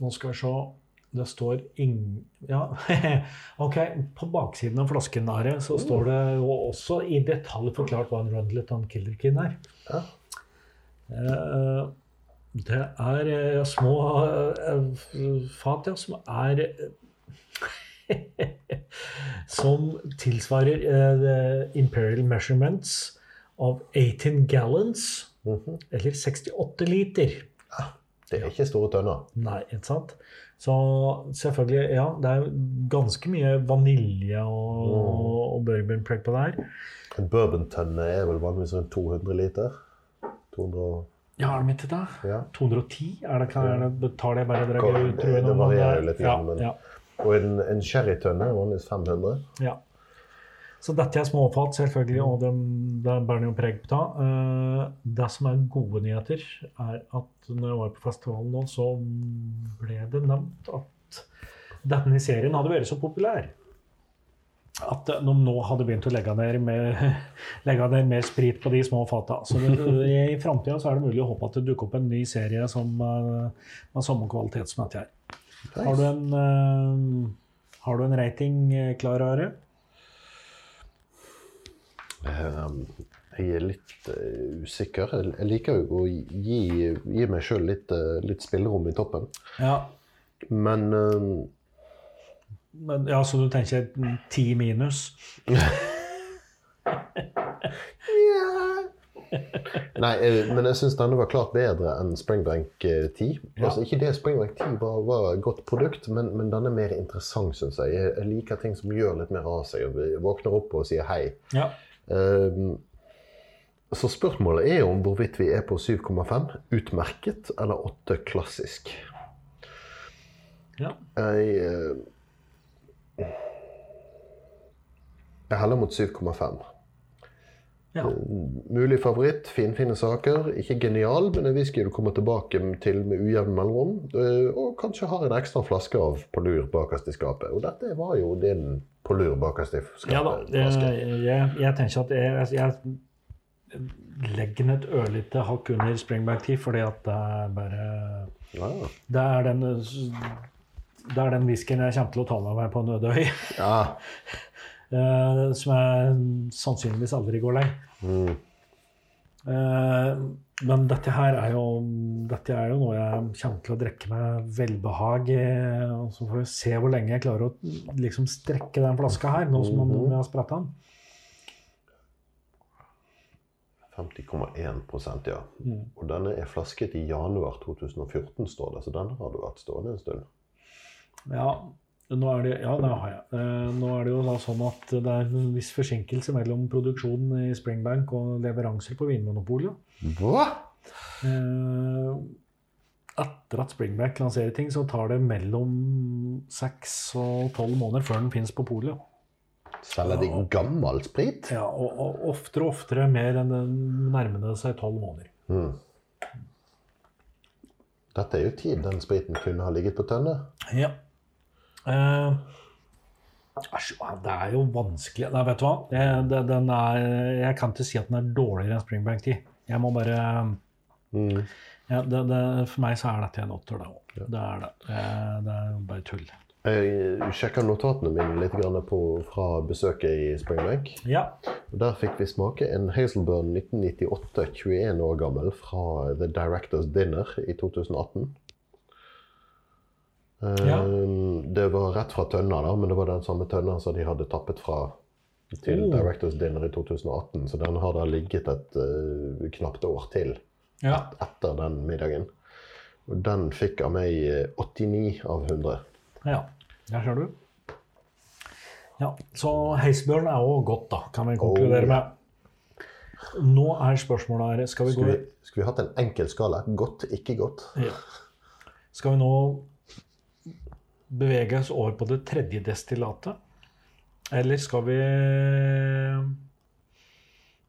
nå skal vi se. Det står ing... Ja, ok. På baksiden av flasken der så står det jo også i detalj forklart hva en Rundlet on Killerkin er. Ja. Eh, Det er eh, små eh, fat, ja, som er Som tilsvarer eh, Imperial Measurements of 18 gallons, Mhm. eller 68 liter. Det er ikke store tønner. Nei, ikke sant? Så selvfølgelig, ja, det er ganske mye vanilje og, og bourbon preg på det her. En bourbon-tønne er vel vanligvis rundt 200 liter. 200, og- Ja, er det mitt det? ja. 210? Er det, kan, er det, tar det bare dere ut, tror det varierer litt, Ja, men- ja, Og en, en sherrytønne er vanligvis 500. ja. Så dette er småfat, selvfølgelig, og det, det bærer jo preg på. Eh, Det som er gode nyheter, er at når jeg var på festivalen nå, så ble det nevnt at denne serien hadde vært så populær at de nå hadde begynt å legge ned, med, legge ned mer sprit på de små fata. Så det, i framtida er det mulig å håpe at det dukker opp en ny serie som eh, med samme kvalitet som dette her. Har du en, eh, har du en rating eh, klar, Are? Um, jeg er litt eh, usikker. Jeg, liker jo å gi, gi meg sjøl litt, eh, litt spillerom i toppen. Ja. Men Men, ja, så du tenker ti minus? Nei, eh, men jeg syns denne var klart bedre enn Springbank eh, 10. Altså, ikke det Springbank 10 var, var et godt produkt, men, men den er mer interessant, syns jeg. jeg. Liker ting som gjør litt mer av seg. og Våkner opp og sier hei. Ja. Um, så spørsmålet er om hvorvidt vi er på 7,5 utmerket eller 8 klassisk. ja. Jeg eh, Jeg heller mot 7,5. ja. Mulig favoritt, finfine saker. Ikke genial, men en whisky du kommer tilbake til med ujevn mellomrom. eh, Og kanskje har en ekstra flaske av på lur bakerst i skapet. Og dette var jo din på lur bakerst i Ja da. Jeg, jeg, jeg tenker at jeg, jeg legger ned et ørlite hakk under Springback 10, fordi at det er bare Ja. Det er den det er den whiskyen jeg kommer til å ta med meg på Nødøy. ja. eh, som jeg sannsynligvis aldri går lei. Mm. Eh, Men dette her er jo, dette er jo noe jeg kommer til å drikke med velbehag. eh, og Så får vi se hvor lenge jeg klarer å liksom strekke den flaska her, nå som jeg har spretta den. 50,1% ja. Mm. Og denne er flasket i januar 2014, står det. Så denne har du hatt stående en stund. Ja, nå er det, ja, det har jeg. Eh, nå er det jo sånn at det er en viss forsinkelse mellom produksjonen i Springbank og leveranser på Vinmonopolet. Hva? Eh, etter at Springbank lanserer ting, så tar det mellom seks og tolv måneder før den finnes på polet. Selger de gammel sprit? Ja, og, og oftere og oftere mer enn den nærmende seg tolv måneder. Mm. Dette er jo tid den spriten kunne ha ligget på tønne. Ja. Eh, det er jo vanskelig Nei, vet du hva? Jeg, det, den er, jeg kan ikke si at den er dårligere enn Springbank 10. Jeg må bare Mm. ja, det, det, For meg så er dette en åtter, det òg. Det er det. Det er jo bare tull. Jeg sjekka notatene mine litt på, fra besøket i Springbank. Ja. Der fikk vi smake en Hazelburn 1998, 21 år gammel, fra The Directors Dinner i 2018. Eh, Ja. Det var rett fra tønna, da, men det var den samme tønna som de hadde tappet fra til mm. Directors Dinner i 2018. Så den har da ligget et uh, knapt år til ja. etter den middagen. Og den fikk av meg eh, 89 av 100. Ja, der ser du. Ja, Så Heisbjørn er òg godt, da, kan vi konkludere Oh, ja. med. Nå er spørsmålet her Skal vi gå Skulle vi, vi hatt en enkel skala? Godt, ikke godt? ja. Skal vi nå bevege oss over på det tredje destillatet? Eller skal vi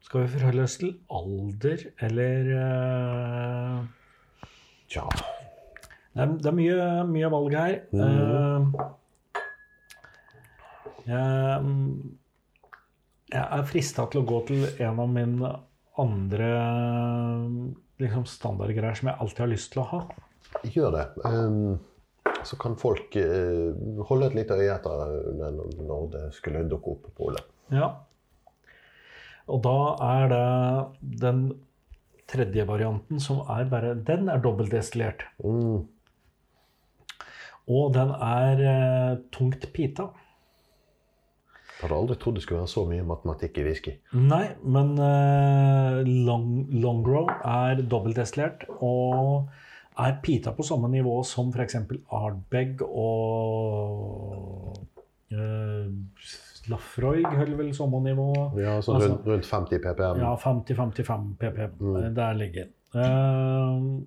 Skal vi forholde oss til alder, eller uh, Tja. Det er, det er mye, mye valg her. Eh, jeg, jeg er frista til å gå til en av mine andre liksom standardgreier som jeg alltid har lyst til å ha. Gjør det. Ehm, så kan folk eh, holde et lite øye etter det når det skulle dukke opp på polet. Ja. Og da er det den tredje varianten som er bare Den er dobbeltdestillert. Mm. Og den er eh, tungt pita. Jeg hadde aldri trodd det skulle være så mye matematikk i whisky. Nei, men eh, long, Grow er dobbeltdestillert og er pita på samme nivå som f.eks. Ardbeg og uh, Lafroig holder vel samme nivå. Ja, så Altså- rundt, rundt 50 ppm. Ja, 50-55 ppm. Mm. Eh, Der ligger den. Uh,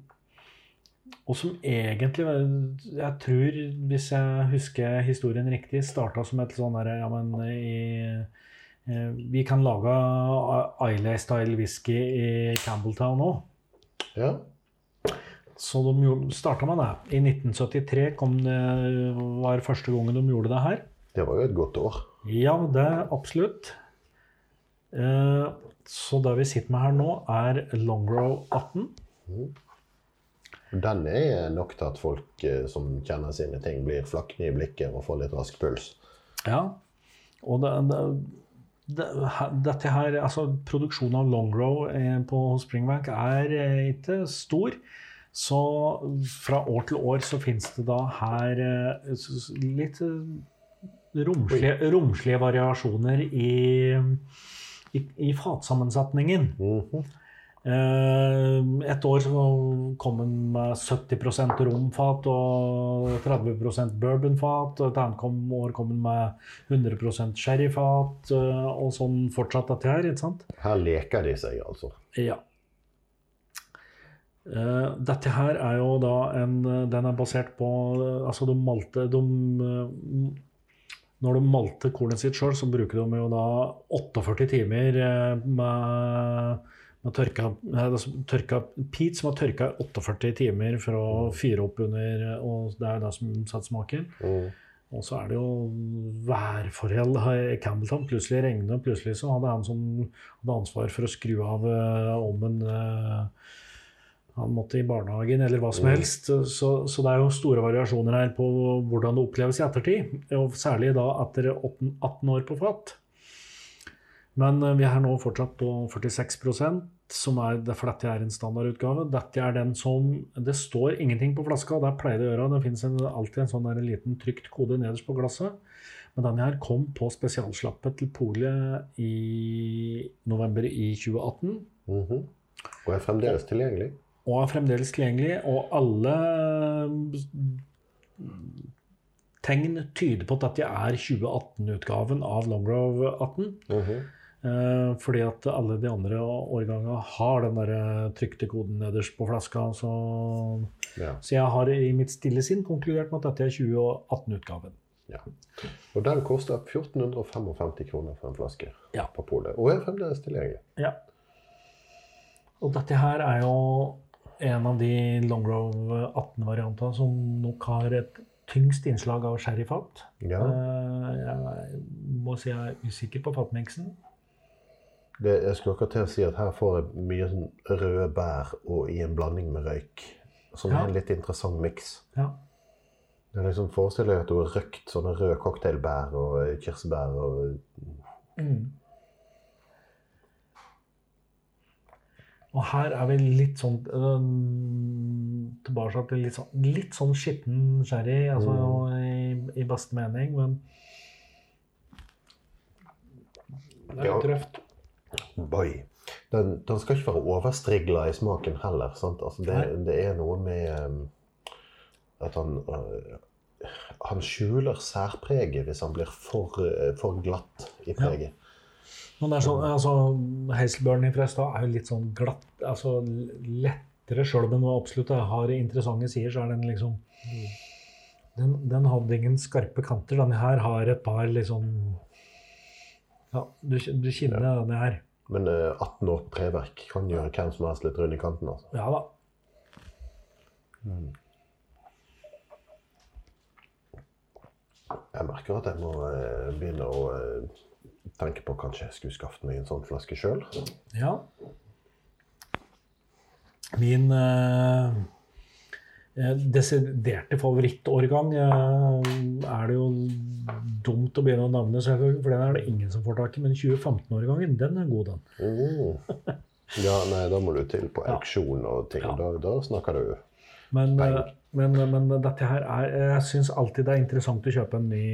og som egentlig Jeg tror, hvis jeg husker historien riktig, starta som et sånn derre Ja, men i, Vi kan lage Islay-style whisky i Campbelltown òg. Ja. Så de starta med det. I 1973 kom det, var første gangen de gjorde det her. Det var jo et godt år. Ja, det er absolutt. Eh, så det vi sitter med her nå, er Longrow 18. Den er nok til at folk eh, som kjenner sine ting, blir flakne i blikket og får litt rask puls. Ja. Og det, det, det, dette her, altså Produksjonen av Longrow eh, på Springbank er ikke stor. Så fra år til år så finnes det da her eh, litt eh, romslige, romslige variasjoner i, i, i fatsammensetningen. Mm -hmm. Et år så kom den med 70% romfat og 30% bourbonfat. Et annet år kom den med 100 sherryfat, og sånn fortsatt dette her. ikke sant? Her leker de seg, altså. Ja. Eh, dette her er jo da en Den er basert på eh, Altså, de malte de, eh, Når de malte kornet sitt sjøl, så bruker de jo da 48 timer eh, med, med tørka, eh, altså tørka peat som har tørka 48 timer for å fyre opp under Og det er det som setter smaken. Mm. Og så er det jo værforhold i Campbelltown. Plutselig regnet, og plutselig så hadde han som hadde ansvar for å skru av om ovnen eh, Han måtte i barnehagen eller hva som Mm. helst. Så, så det er jo store variasjoner her på hvordan det oppleves i ettertid. Og særlig da etter 18 18 år på fat. Men eh, vi er nå fortsatt på 46% som er, det- flette er en standardutgave. Dette er den som Det står ingenting på flaska, det pleier det å gjøre. Det finnes alltid en sånn der liten trykt kode nederst på glasset. Men denne her kom på spesialslappet til polet i november i 2018. Mhm. Og er fremdeles tilgjengelig. Og er fremdeles tilgjengelig. Og alle mm, tegn tyder på at dette er 2018-utgaven av Longrove 18. Mhm. Eh, fordi at alle de andre årgangene har den der trykte koden nederst på flaska. Så, Ja. så jeg har i mitt stille sinn konkludert med at dette er 2018-utgaven. ja. Og den koster 1455 kroner for en flaske Ja. på polet. Og er fremdeles tilgjengelig. Ja. Og dette her er jo en av de Longrove 18-variantene som nok har et tyngst innslag av sherryfat. Ja. Eh, Jeg må si jeg er usikker på fatmiksen. Det, jeg skulle akkurat til å si at her får jeg mye sånn røde bær og i en blanding med røyk. Som Ja. er en litt interessant miks. Ja. Det er liksom Forestiller meg at du har røkt sånne røde cocktailbær og kirsebær og Mm. Og her er vi litt sånn øh, Tilbake til litt sånn, litt sånn skitten sherry, altså i, i beste mening, men Det er Ja. røft. Boy. Den, den skal ikke være overstrigla i smaken heller. sant? Altså det, det er noe med um, at han uh, Han skjuler særpreget hvis han blir for, for glatt i preget. Men det er sånn, altså, fra i stad er jo litt sånn glatt, altså lettere sjøl om den absolutt har interessante sider, så er den liksom den, den hadde ingen skarpe kanter. Denne her har et par liksom Ja, du, du kjenner denne her. Men uh, 18 år treverk kan gjøre hvem som helst litt rund i kanten. altså. Ja da. Jeg merker at jeg må uh, begynne å uh, tenke på kanskje jeg skulle skaffet meg en sånn flaske sjøl. Ja. Min eh, eh, desiderte favorittårgang eh, er det jo dumt å begynne å navne, selvfølgelig, for den er det ingen som får tak i. Men 2015-årgangen, den er god, den. Mm. Ja, nei, da må du til på auksjon og ting. Ja. Da, da snakker du Men, eh, men, men dette her er Jeg syns alltid det er interessant å kjøpe en ny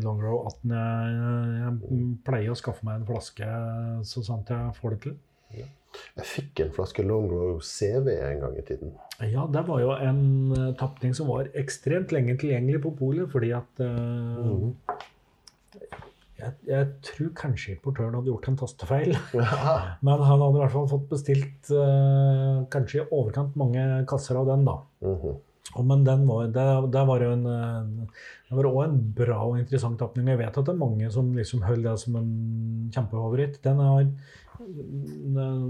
Long Longrow 18. Jeg, jeg pleier å skaffe meg en flaske så sant jeg får det til. Jeg fikk en flaske Longrow CV en gang i tiden. Ja, det var jo en tapning som var ekstremt lenge tilgjengelig på polet, fordi at eh, jeg, jeg tror kanskje importøren hadde gjort en tastefeil. Ja. Men han hadde i hvert fall fått bestilt uh, kanskje i overkant mange kasser av den, da. Mhm. Og, men den var, det, det var jo en eh, Det var òg en bra og interessant tapning. Jeg vet at det er mange som liksom holder det som en kjempefavoritt. Den har eh,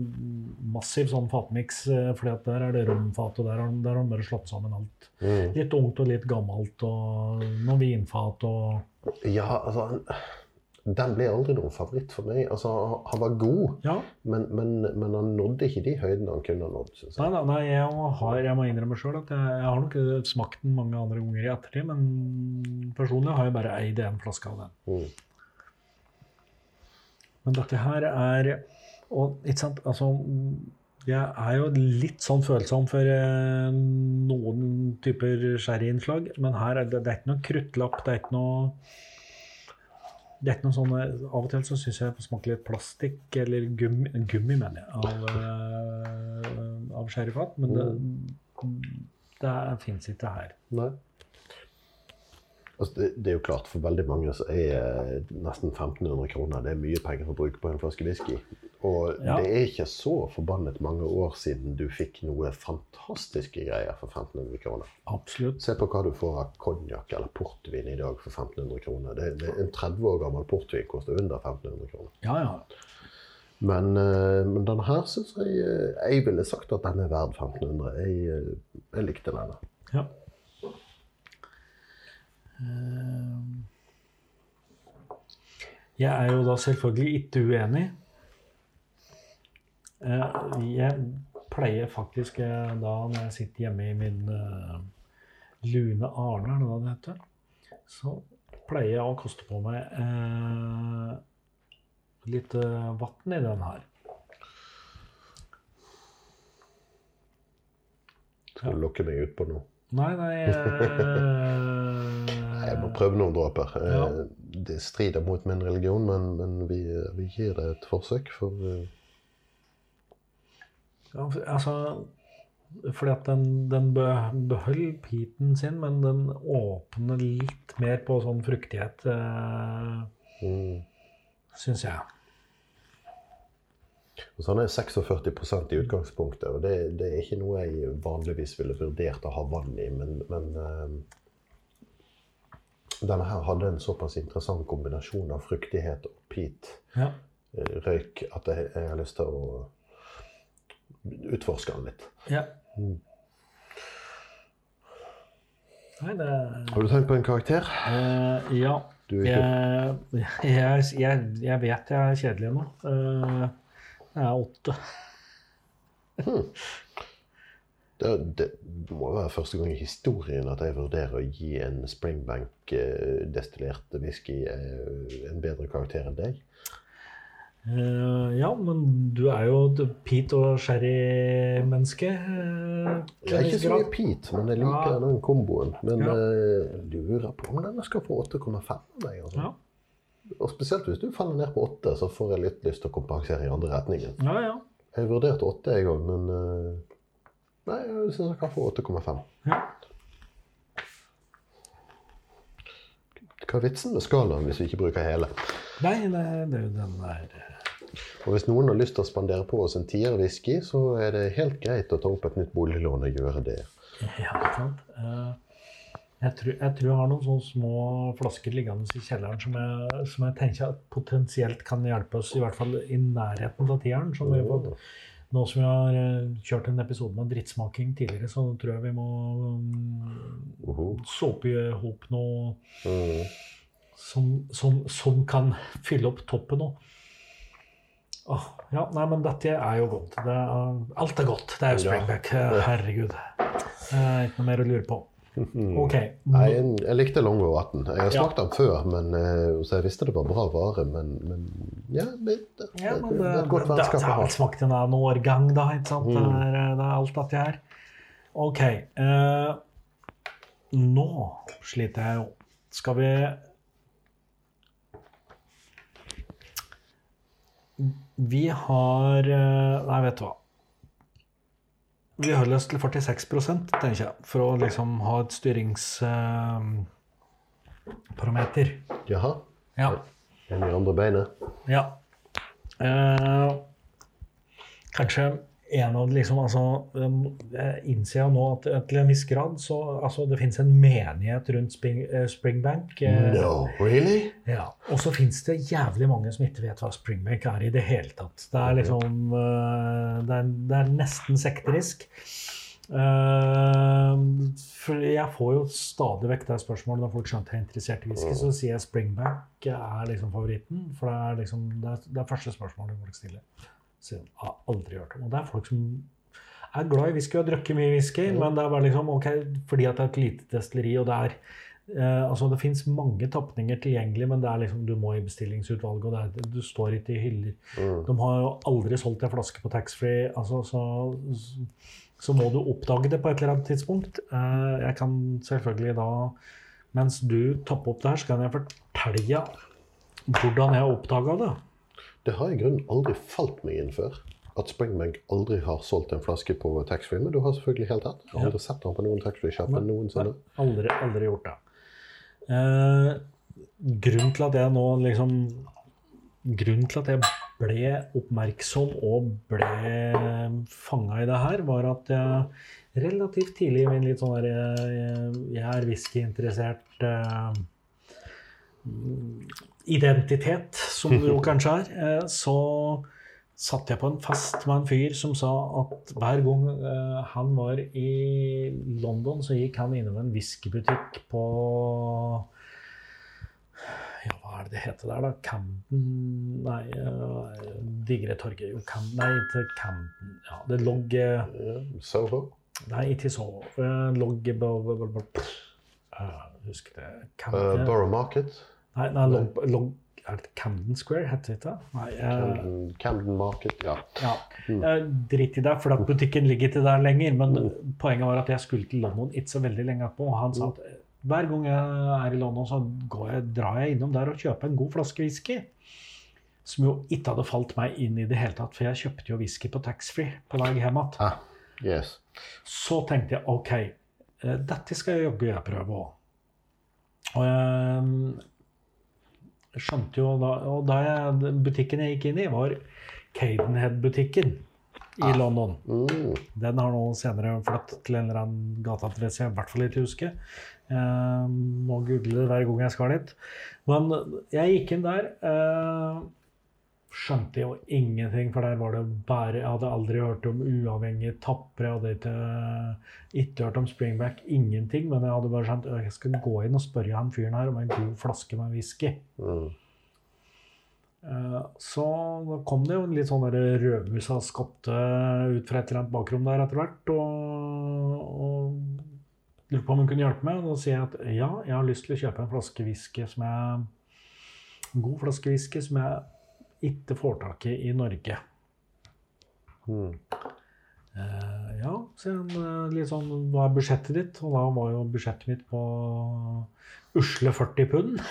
massiv sånn fatmiks, for der er det romfat, og der har der har de bare slått sammen alt. Mm. Litt ungt og litt gammelt, og noen vinfat og Ja, altså Den ble aldri noen favoritt for meg. Altså, han- var god, Ja. men, men, men han nådde ikke de høydene han kunne ha nådd. Synes jeg. nei, nei jeg, har, jeg må innrømme sjøl at jeg, jeg har nok smakt den mange andre ganger i ettertid, men personlig har jeg bare eid en flaske av den. Mm. Men dette her er Og ikke sant, altså Jeg er jo litt sånn følsom for eh, noen typer sherryinnslag, men her er det, det er ikke noe kruttlapp, det er ikke noe det er ikke noe sånn, Av og til så syns jeg jeg får smake litt plastikk eller gummi, gummi mener jeg, av, uh, av sherryfat. Men det, det fins ikke her. Nei. Altså, det, det er jo klart, for veldig mange så er eh, nesten 1500 kroner det er mye penger å bruke på en flaske whisky. Og Ja. det er ikke så forbannet mange år siden du fikk noe fantastiske greier for 1500 kroner. Absolutt. Se på hva du får av konjakk eller portvin i dag for 1500 kroner. Det, det, en 30 år gammel portvin koster under 1500 kroner. Ja, ja. Men, eh, men denne her syns jeg eh, Jeg ville sagt at den er verd 1500. Jeg, eh, jeg likte denne. Ja. Jeg er jo da selvfølgelig ikke uenig. Eh, jeg pleier faktisk eh, da når jeg sitter hjemme i min eh, lune Arne, er det det heter, så pleier jeg å koste på meg eh, litt vann i den her. Skal du lokke meg ut på noe? Nei, nei eh... Jeg må prøve noen dråper. Ja. Det strider mot min religion, men, men vi, vi, gir det et forsøk. for ja, Altså Fordi at den, den beholder piten sin, men den åpner litt mer på sånn fruktighet, eh, mm. syns jeg. Så han er 46% i utgangspunktet, og det, det er ikke noe jeg vanligvis ville vurdert å ha vann i, men, men eh, denne her hadde en såpass interessant kombinasjon av fruktighet og peat, Ja. eh, røyk, at jeg, jeg har lyst til å utforske den litt. ja. Mm. Nei, det Har du tenkt på en karakter? Uh, Ja. Du ikke Jeg, jeg, jeg, jeg vet jeg er kjedelig nå. Uh, jeg er åtte. Det, det må være første gang i historien at jeg vurderer å gi en Springbank-destillert whisky eh, en bedre karakter enn deg. Eh, ja, men du er jo et Pete og sherry-menneske. Uh, Det er ikke så mye Pete, men jeg liker Ja. den komboen. Men Ja. uh, lurer på om denne skal få 8,5 av meg. Altså. Ja. Og spesielt hvis du faller ned på 8, så får jeg litt lyst til å kompensere i andre retningen. ja, ja. Jeg vurderte 8 en gang, men uh, Nei, jeg syns jeg kan få 8,5. ja. Hva er vitsen med skalaen hvis vi ikke bruker hele? Nei, det, det er jo den der Og hvis noen har lyst til å spandere på oss en tier whisky, så er det helt greit å ta opp et nytt boliglån og gjøre det. Ja, sant. Eh, jeg, tror, jeg tror jeg har noen sånne små flasker liggende i kjelleren som jeg, som jeg tenker at potensielt kan hjelpe oss, i hvert fall i nærheten av tieren. Som vi fått. Nå som vi har eh, kjørt en episode med drittsmaking tidligere, så tror jeg vi må um, såpe i hop noe Mm. som, som, som kan fylle opp toppen òg. Åh, ja, nei, men dette er jo godt. Det er, alt er godt. Det er jo springback. Herregud. Det er ikke noe mer å lure på. Ok. Nei, jeg, jeg likte Longo 18. Jeg har Ja. smakt den før, men, eh, så jeg visste det var bra vare. Men, men ja, det, det, Ja, men det det, er et godt vennskap det, ha. å har ha. vel smakt en annen årgang, da. ikke sant? Det, Mm. er, det er alt dette her. OK. eh, nå sliter jeg jo. Skal vi Vi har eh, Nei, vet du hva. Vi har oss til 46 tenker jeg, for å liksom ha et styringsparameter. Jaha. ja. En i andre beinet. Ja. Eh, kanskje en av liksom, altså, Jeg innser nå at til en viss grad så altså, det finnes en menighet rundt Spring, eh, Springbank. eh, No, really? ja. Og så fins det jævlig mange som ikke vet hva Springbank er i det hele tatt. Det er liksom eh, Det er, det er nesten sekterisk. For jeg får jo stadig vekk det spørsmålet når folk skjønner jeg er interessert i whisky, så sier jeg Springbank er liksom favoritten. For det er liksom det er, det er første spørsmålet folk stiller. Så jeg har aldri hørt om. Og det er folk som er glad i whisky og har drukket mye whisky, men det er bare liksom ok, fordi at det er et lite destilleri, og det er Eh, altså Det fins mange tapninger tilgjengelig, men det er liksom, du må i bestillingsutvalget. og det er, Du står ikke i hyller. Mm. De har jo aldri solgt en flaske på taxfree. Altså, så, så må du oppdage det på et eller annet tidspunkt. Eh, jeg kan selvfølgelig da, mens du topper opp det her, så kan jeg fortelle hvordan jeg oppdaga det. Det har i grunnen aldri falt meg inn før. At Springbank aldri har solgt en flaske på taxfree. Men du har selvfølgelig helt rett. Jeg har aldri sett den på noen taxfree-sjappe noensinne. Aldri, aldri gjort det. Eh, grunnen til at jeg nå liksom Grunnen til at jeg ble oppmerksom og ble fanga i det her, var at jeg relativt tidlig i min litt sånn der Jeg, jeg er whiskyinteressert eh, identitet, som det jo kanskje er, eh, så satt jeg på en fest med en fyr som sa at hver gang eh, han var i London, så gikk han innom en whiskybutikk på Ja, hva er det det heter der, da? Camden Nei, uh, Digre torget. Jo, Camden nei, til Camden Ja, det lå eh, Soho. Nei, ikke så. Uh, logg uh, Husker det Uh, Borough Market. Nei, nei log, log, Er det Camden Square, heter det? Nei, eh, Camden, Camden Market, ja. ja. Eh, Drit i det, for at butikken ligger ikke der lenger. Men poenget var at jeg skulle til London ikke så veldig lenge etterpå. Og han sa at eh, hver gang jeg er i London, så går jeg, drar jeg innom der og kjøper en god flaske whisky. Som jo ikke hadde falt meg inn i det hele tatt, for jeg kjøpte jo whisky på taxfree på vei hjem igjen. Ah, yes. Så tenkte jeg OK, dette skal jeg jaggu jeg prøve òg. Og jeg skjønte jo da Og da jeg, butikken jeg gikk inn i, var Cadenhead-butikken i London. Mm. Den har nå senere flyttet til en eller annen gateadresse jeg i hvert fall ikke husker. Jeg må google det hver gang jeg skal dit. Men jeg gikk inn der. eh, skjønte jo ingenting, for der var det bare Jeg hadde aldri hørt om uavhengige tapper. Jeg hadde ikke, ikke hørt om Springback, ingenting. Men jeg hadde bare skjønt «Øh, jeg skal gå inn og spørre han fyren her om en god flaske med whisky. Mm. Eh, Så da kom det jo en litt sånn rødmusa skapte ut fra et eller annet bakrom der etter hvert. Og, og lurte på om hun kunne hjelpe meg. Og da sier jeg at ja, jeg har lyst til å kjøpe en flaske whisky som jeg En god flaske whisky som jeg ikke får tak i i Norge. Mm. Eh, ja, han eh, litt sånn Hva er budsjettet ditt? Og da var jo budsjettet mitt på usle 40 pund.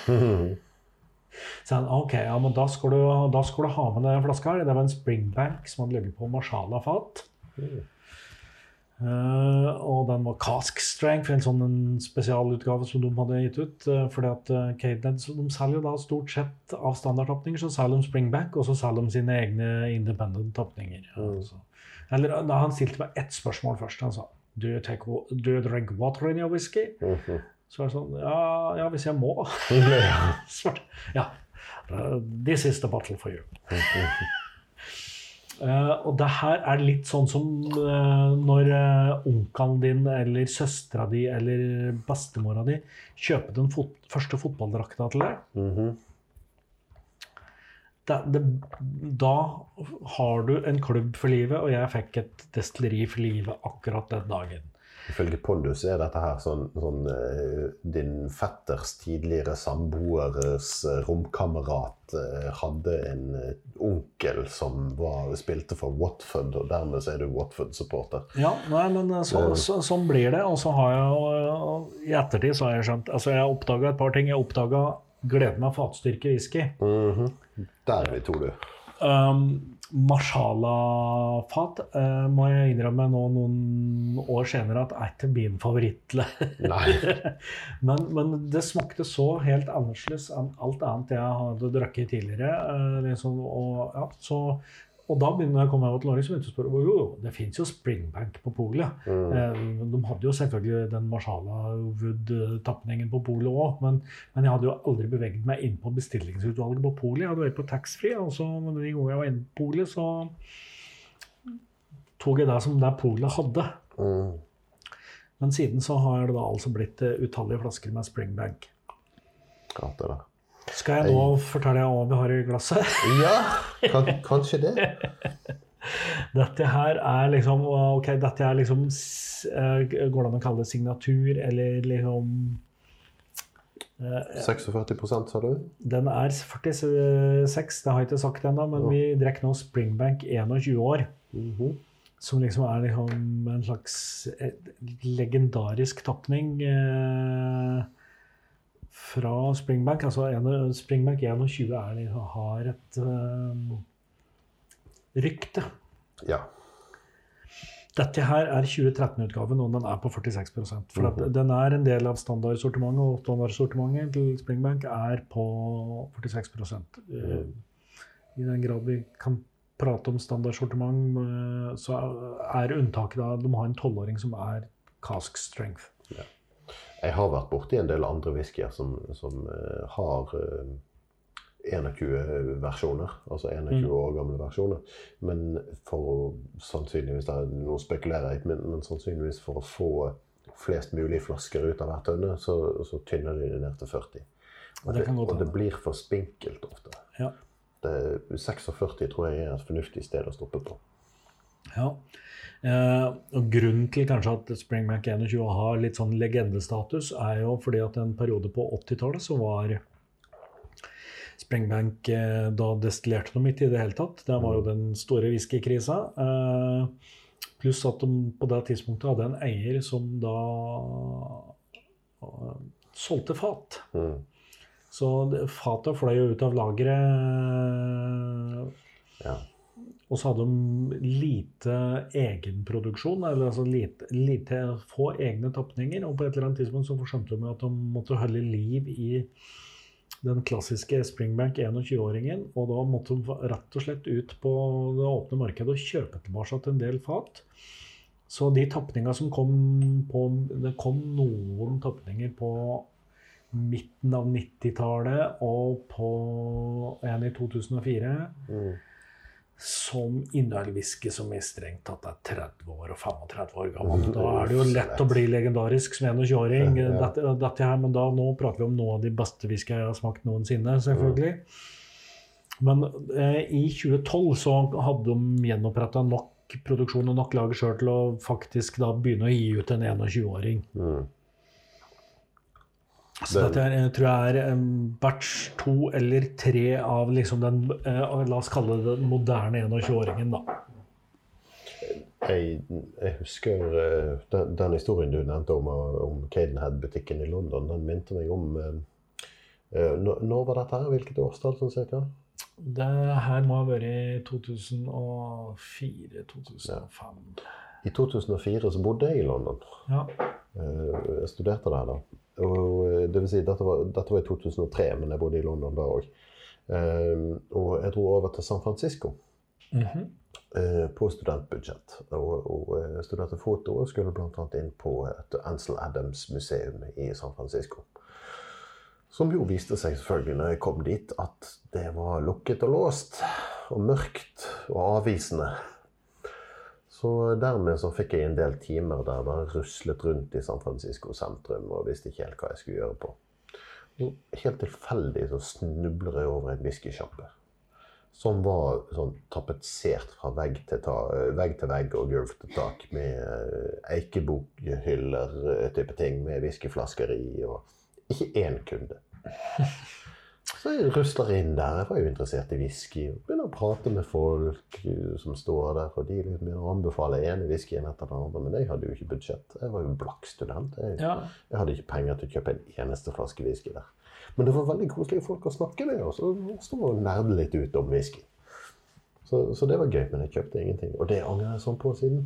Så han, ok, ja, men da skal, du, da skal du ha med den flaska her. Det var en Springbank som hadde ligget på Marshala-fat. Mm. Eh, og den var cask strength, en sånn en spesialutgave som de hadde gitt ut. Uh, fordi at uh, Cadenhead, de selger da stort sett av standardtapninger, så selger de Springback, og så selger de sine egne independent tapninger. Mm. altså. Eller da han stilte meg ett spørsmål først. Han sa Do you, take, do you drink water in your whisky? Mhm. Så var det sånn Ja, ja hvis jeg må. Ja. Svarte. Ja. Uh, This is the bottle for you. Uh, og det her er litt sånn som uh, når uh, onkelen din eller søstera di eller bestemora di kjøper den fot første fotballdrakta til deg. Mhm. Da, det, da har du en klubb for livet, og jeg fikk et destilleri for livet akkurat den dagen. Ifølge Pondus er dette her sånn, sånn eh, din fetters tidligere samboeres eh, romkamerat eh, hadde en onkel som var, spilte for Watford, og dermed så er du Watford-supporter. Ja, nei, men så, så, sånn blir det. Og så har jeg i ettertid så har jeg skjønt Altså, jeg oppdaga et par ting. Jeg oppdaga gleden av fatstyrke whisky. Mhm. Der er vi to, du. Um, Marshala-fat uh, må jeg innrømme nå noen år senere at er ikke min favoritt. Men, men det smakte så helt annerledes enn alt annet jeg hadde drukket tidligere. uh, liksom, og, ja, så, og da begynner jeg å komme meg til Norge, så begynte jeg å spørre jo, det fins jo Springbank på polet. Mm. Eh, De hadde jo selvfølgelig den Marshala Wood-tapningen på polet òg, men, men jeg hadde jo aldri beveget meg inn på bestillingsutvalget på polet. Jeg hadde vært på taxfree, og så de gangene jeg var inne på polet, så tok jeg det som det polet hadde. Mm. Men siden så har det da altså blitt eh, utallige flasker med Springbank. Ja, det der. Skal jeg nå fortelle hva vi har i glasset? Ja, kan, kanskje det. Dette her er liksom Ok, dette er liksom eh, Går det an å kalle det signatur, eller liksom eh, 46% sa du? Den er 46, det har jeg ikke sagt ennå, men vi drikker nå Springbank 21 år. Mhm. Som liksom er liksom en slags eh, legendarisk tapning eh, fra Springbank. Altså en, Springbank 21 er, har et eh, rykte. Ja. Dette her er 2013-utgaven, og den er på 46 For at den er en del av standardsortimentet, og standardsortimentet til Springbank er på 46 Eh, I den grad vi kan prate om standardsortiment, eh, så er unntaket da de har en tolvåring som er cask strength. Jeg har vært borti en del andre whiskyer som, som eh, har eh, 21 versjoner. Altså 21 Mm. år gamle versjoner. Men for å sannsynligvis er Nå spekulerer jeg, men, men sannsynligvis for å få flest mulig flasker ut av hver tønne, så, så tynner de det ned til 40. Og Det det, og det blir for spinkelt ofte. Ja. Det, 46 tror jeg er et fornuftig sted å stoppe på. Ja. Eh, og Grunnen til kanskje at Springbank 21 har litt sånn legendestatus, er jo fordi at en periode på 80-tallet så var Springbank eh, da destillerte noe midt i det hele tatt. Det var jo den store whiskykrisa. Eh, pluss at de på det tidspunktet hadde en eier som da uh, solgte fat. Mm. Så fatet fløy jo ut av lageret. Ja. Og så hadde de lite egenproduksjon, eller altså lite, lite få egne tapninger. Og på et eller annet tidspunkt så skjønte de at de måtte holde liv i den klassiske Springbank 21-åringen. Og da måtte de rett og slett ut på det åpne markedet og kjøpe tilbake en del fat. Så de tapninga som kom på Det kom noen tapninger på midten av 90-tallet og på en i 2004 Mm. Som inneholder som er strengt tatt er 30 år og 35 år gammel. Da er det jo lett å bli legendarisk som 21-åring. Ja. Dette, dette her, men da, nå prater vi om noe av de beste whisky jeg har smakt noensinne, selvfølgelig. Men eh, i 2012 så hadde de gjenoppretta nok produksjon og nok lager sjøl til å faktisk da begynne å gi ut en 21-åring. Mm. Så dette er, tror jeg er batch to eller tre av liksom den eh, La oss kalle det den moderne 21-åringen, da. Jeg, jeg husker eh, den, den historien du nevnte om, eh, om Cadenhead-butikken i London. Den minte meg om når, var dette her? Hvilket årstall sånn cirka? Det her må ha vært 2004-2005. I 2004 så bodde jeg i London. Ja. Jeg studerte der da. Og eh, det vil si, dette var, dette var i 2003, men jeg bodde i London da òg. Og jeg dro over til San Francisco mm -hmm. uh, på studentbudsjett. Og, og eh, studerte foto og skulle bl.a. inn på et Ansel Adams-museum i San Francisco. Som jo viste seg selvfølgelig når jeg kom dit, at det var lukket og låst. Og mørkt og avvisende. Så dermed så fikk jeg en del timer der bare ruslet rundt i San Francisco sentrum og visste ikke helt hva jeg skulle gjøre på. Helt tilfeldig så snubler jeg over en whiskysjappe. Som var sånn tapetsert fra vegg til, ta, vegg til vegg og gulv til tak. Med eh, eikebokhyller eh, ting, med whiskyflasker i. Og ikke én kunde. Så jeg rusler inn der. Jeg var jo interessert i whisky. og Begynner å prate med folk eh, som står der. Og de liksom begynner å anbefale ene whiskyen etter den andre. Men jeg hadde jo ikke budsjett. Jeg var jo blakk student. Jeg, ja. jeg hadde ikke penger til å kjøpe en eneste flaske whisky der. Men det var veldig koselige folk å snakke med. Og så stå og nerde litt ut om whisky. Så, så det var gøy, men jeg kjøpte ingenting. Og det angrer jeg sånn på siden.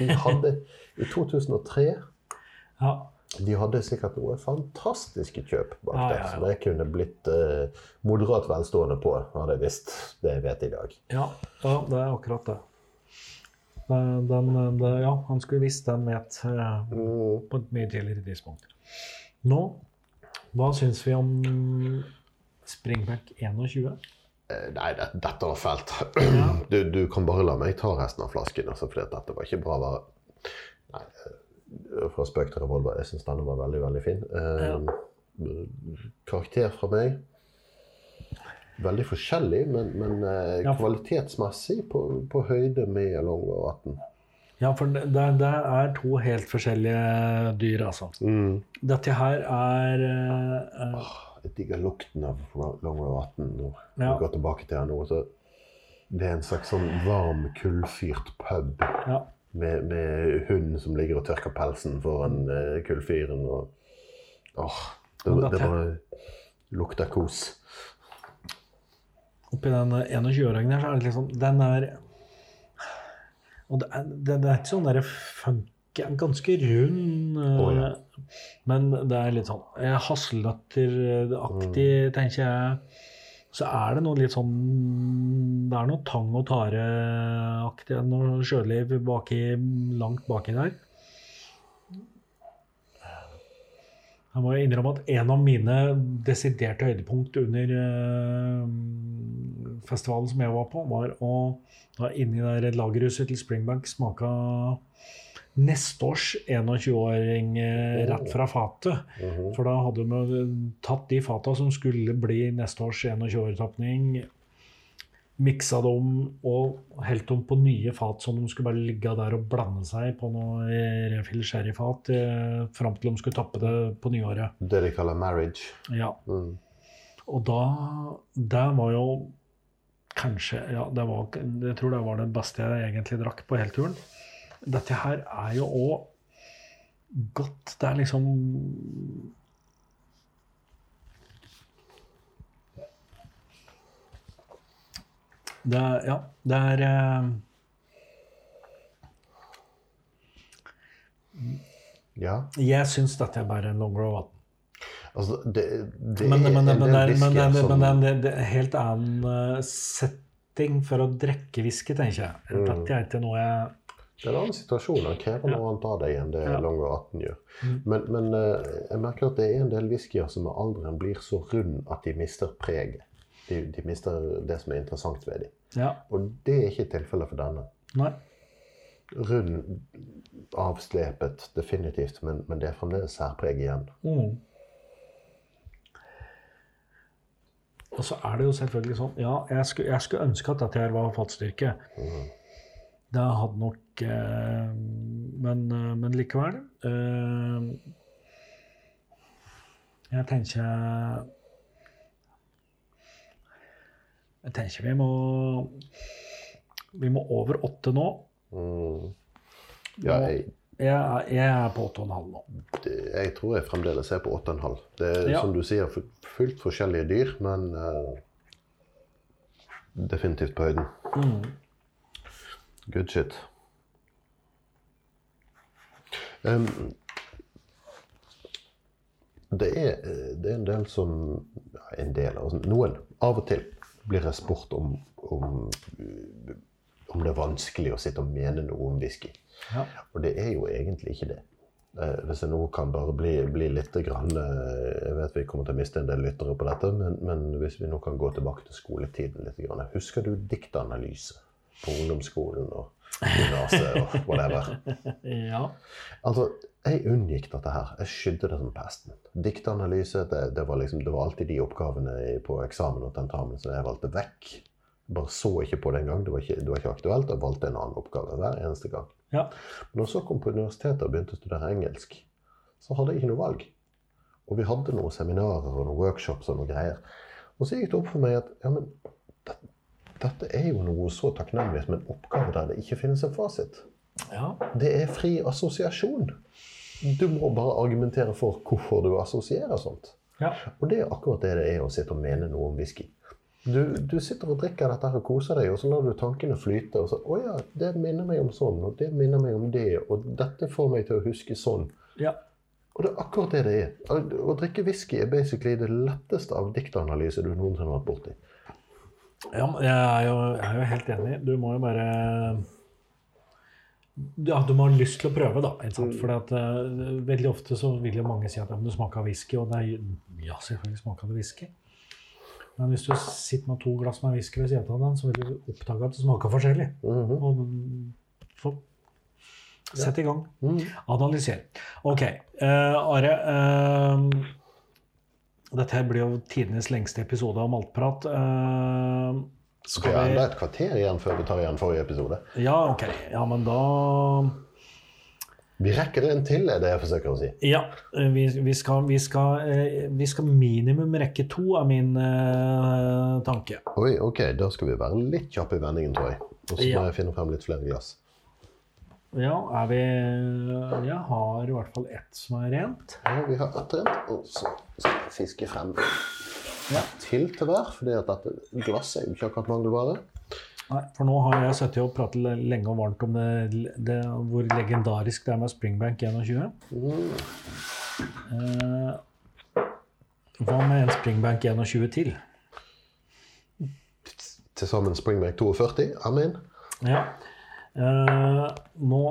De hadde i 2003 ja. De hadde sikkert noen fantastiske kjøp bak ah, der, ja, ja. som jeg kunne blitt eh, moderat velstående på, hadde jeg visst det jeg vet i dag. Ja, ja, det er akkurat det. Den, den, det ja, han skulle visst den vet eh, Mm. på et mye tidligere tidspunkt. Nå, hva syns vi om Springback 21? Eh, Nei, det, dette var fælt. Du, du kan bare la meg ta resten av flasken, altså, for dette var ikke bra vare. Fra spøk til revolver. Jeg syns denne var veldig, veldig fin. Eh, Karakter fra meg Veldig forskjellig, men, men eh, kvalitetsmessig på, på høyde med Longbow 18. Ja, for det, det er to helt forskjellige dyr, altså. Dette her er eh, oh, Jeg digger lukten av Longbow 18 nå. Ja. Jeg går tilbake til den nå. Så det er en slags sånn varm, kullfyrt pub Ja. Med, med hunden som ligger og tørker pelsen foran uh, kullfyren. Og, åh, det, det, det bare lukter kos. Oppi den 21-åringen her, så er det liksom Den er Og det er, det, det er ikke sånn derre funky Ganske rund, eh, Å, ja. men det er litt sånn eh, hasselnøtteraktig, Mm. tenker jeg. Så er det noe litt sånn Det er noe tang og tare-aktig, noe sjøliv baki, langt baki der. Jeg må jo innrømme at en av mine desiderte høydepunkt under eh, festivalen som jeg var på, var å da inni der lagerhuset til Springbank smake neste års 21-åring eh, rett fra fatet. Mhm. For da hadde de tatt de fata som skulle bli neste års 21-årtapning, miksa dem og helt dem på nye fat, som de skulle bare ligge der og blande seg på noe refill sherryfat eh, fram til de skulle tappe det på nyåret. Det de kaller marriage. Ja. Mm. Og da Det var jo kanskje Ja, det var, jeg tror det var det beste jeg egentlig drakk på hele turen. Dette her er jo òg godt. Det er liksom Det er Ja, det er eh, Ja. Jeg syns dette er bare en long row vann. Altså, det, det Men, men, men, men, det er- men, det men det en- det er en helt annen eh, setting for å drikke whisky, tenker jeg. Mm. Dette er ikke noe jeg Det er en annen situasjon. Han krever noe annet av deg enn det Ja. Longo 18 gjør. Mm. Men, men eh, jeg merker at det er en del whiskyer som med alderen blir så rund at de mister preget. De, de mister det som er interessant ved dem. Ja. Og det er ikke tilfellet for denne. Nei. Rund, avslepet, definitivt, men, men det er fremdeles særpreg igjen. Mm. Og så er det jo selvfølgelig sånn Ja, jeg skulle, jeg skulle ønske at dette her var fatstyrke. Det hadde nok eh, men, men likevel eh, Jeg tenker Jeg tenker vi må Vi må over åtte nå. Mm. Ja, jeg, Jeg, jeg er på åtte og en halv nå. jeg tror jeg fremdeles er på 8,5. Det er Ja. som du sier, fullt forskjellige dyr, men uh, definitivt på høyden. Mm. Good shit. Det, er, det er en del som En del, av noen. Av og til blir jeg spurt om, om, eh, om det er vanskelig å sitte og mene noe om whisky. Ja. Og det er jo egentlig ikke det. Eh, hvis jeg nå kan bare bli, bli litt grann, eh, Jeg vet vi kommer til å miste en del lyttere på dette, men, men hvis vi nå kan gå tilbake til skoletiden litt. Grann. Husker du diktanalyse på ungdomsskolen og gymnaset og whatever? ja. Altså, jeg unngikk dette her. Jeg skydde det som pesten. Diktanalyse, det, det, var liksom, det var alltid de oppgavene på eksamen og tentamen som jeg valgte vekk. Bare så ikke på det engang. Det, var ikke- det var ikke aktuelt. Jeg valgte en annen oppgave hver eneste gang. ja. Men når jeg så kom på universitetet og begynte å studere engelsk, så hadde jeg ikke noe valg. Og vi hadde noen seminarer og noen workshops og noen greier. Og så gikk det opp for meg at ja, men dette er jo noe så takknemlig som en oppgave der det ikke finnes en fasit. ja. Det er fri assosiasjon. Du må bare argumentere for hvorfor du assosierer sånt. ja. Og det er akkurat det det er å sitte og mene noe om whisky. Du, du sitter og drikker dette her og koser deg, og så lar du tankene flyte. Og så 'Å ja, det minner meg om sånn, og det minner meg om det', og 'dette får meg til å huske sånn'. ja. Og det er akkurat det det er. Å, drikke whisky er basically det letteste av diktanalyse du noensinne har vært borti. Ja, jeg er, jo, jeg er jo helt enig. Du må jo bare Ja, du må ha lyst til å prøve, da. Ikke sant? For at, eh, veldig ofte så vil jo mange si at ja, du smaker whisky, og det er, ja, selvfølgelig smaker det whisky. Men hvis du sitter med to glass med whisky ved siden av den, så vil du oppdage at det smaker forskjellig. Mhm. Og så sett i gang. Mhm. Analyser. Ok, uh, Are. eh, dette her blir jo tidenes lengste episode av Maltprat. Uh, skal vi enda et kvarter igjen før vi tar igjen forrige episode. Ja, ok. Ja, men da Vi rekker en til, er det jeg forsøker å si. Ja. Vi, vi, skal, vi, skal, eh, vi skal minimum rekke to, er min uh, tanke. Oi, ok, da skal vi være litt kjappe i vendingen, tror jeg. Og så må Ja. jeg finne frem litt flere glass. Ja, er vi Jeg har i hvert fall ett som er rent. Ja, vi har ett rent, og så fiske frem til til hver, fordi at dette glasset er jo ikke akkurat mangelvare. Nei, for nå har jeg sittet og pratet le- lenge og varmt om det, det, hvor legendarisk det er med Springbank 21. Mm. Eh, hva med en Springbank 21 til? Til sammen Springbank 42. Amen. Ja. Eh, nå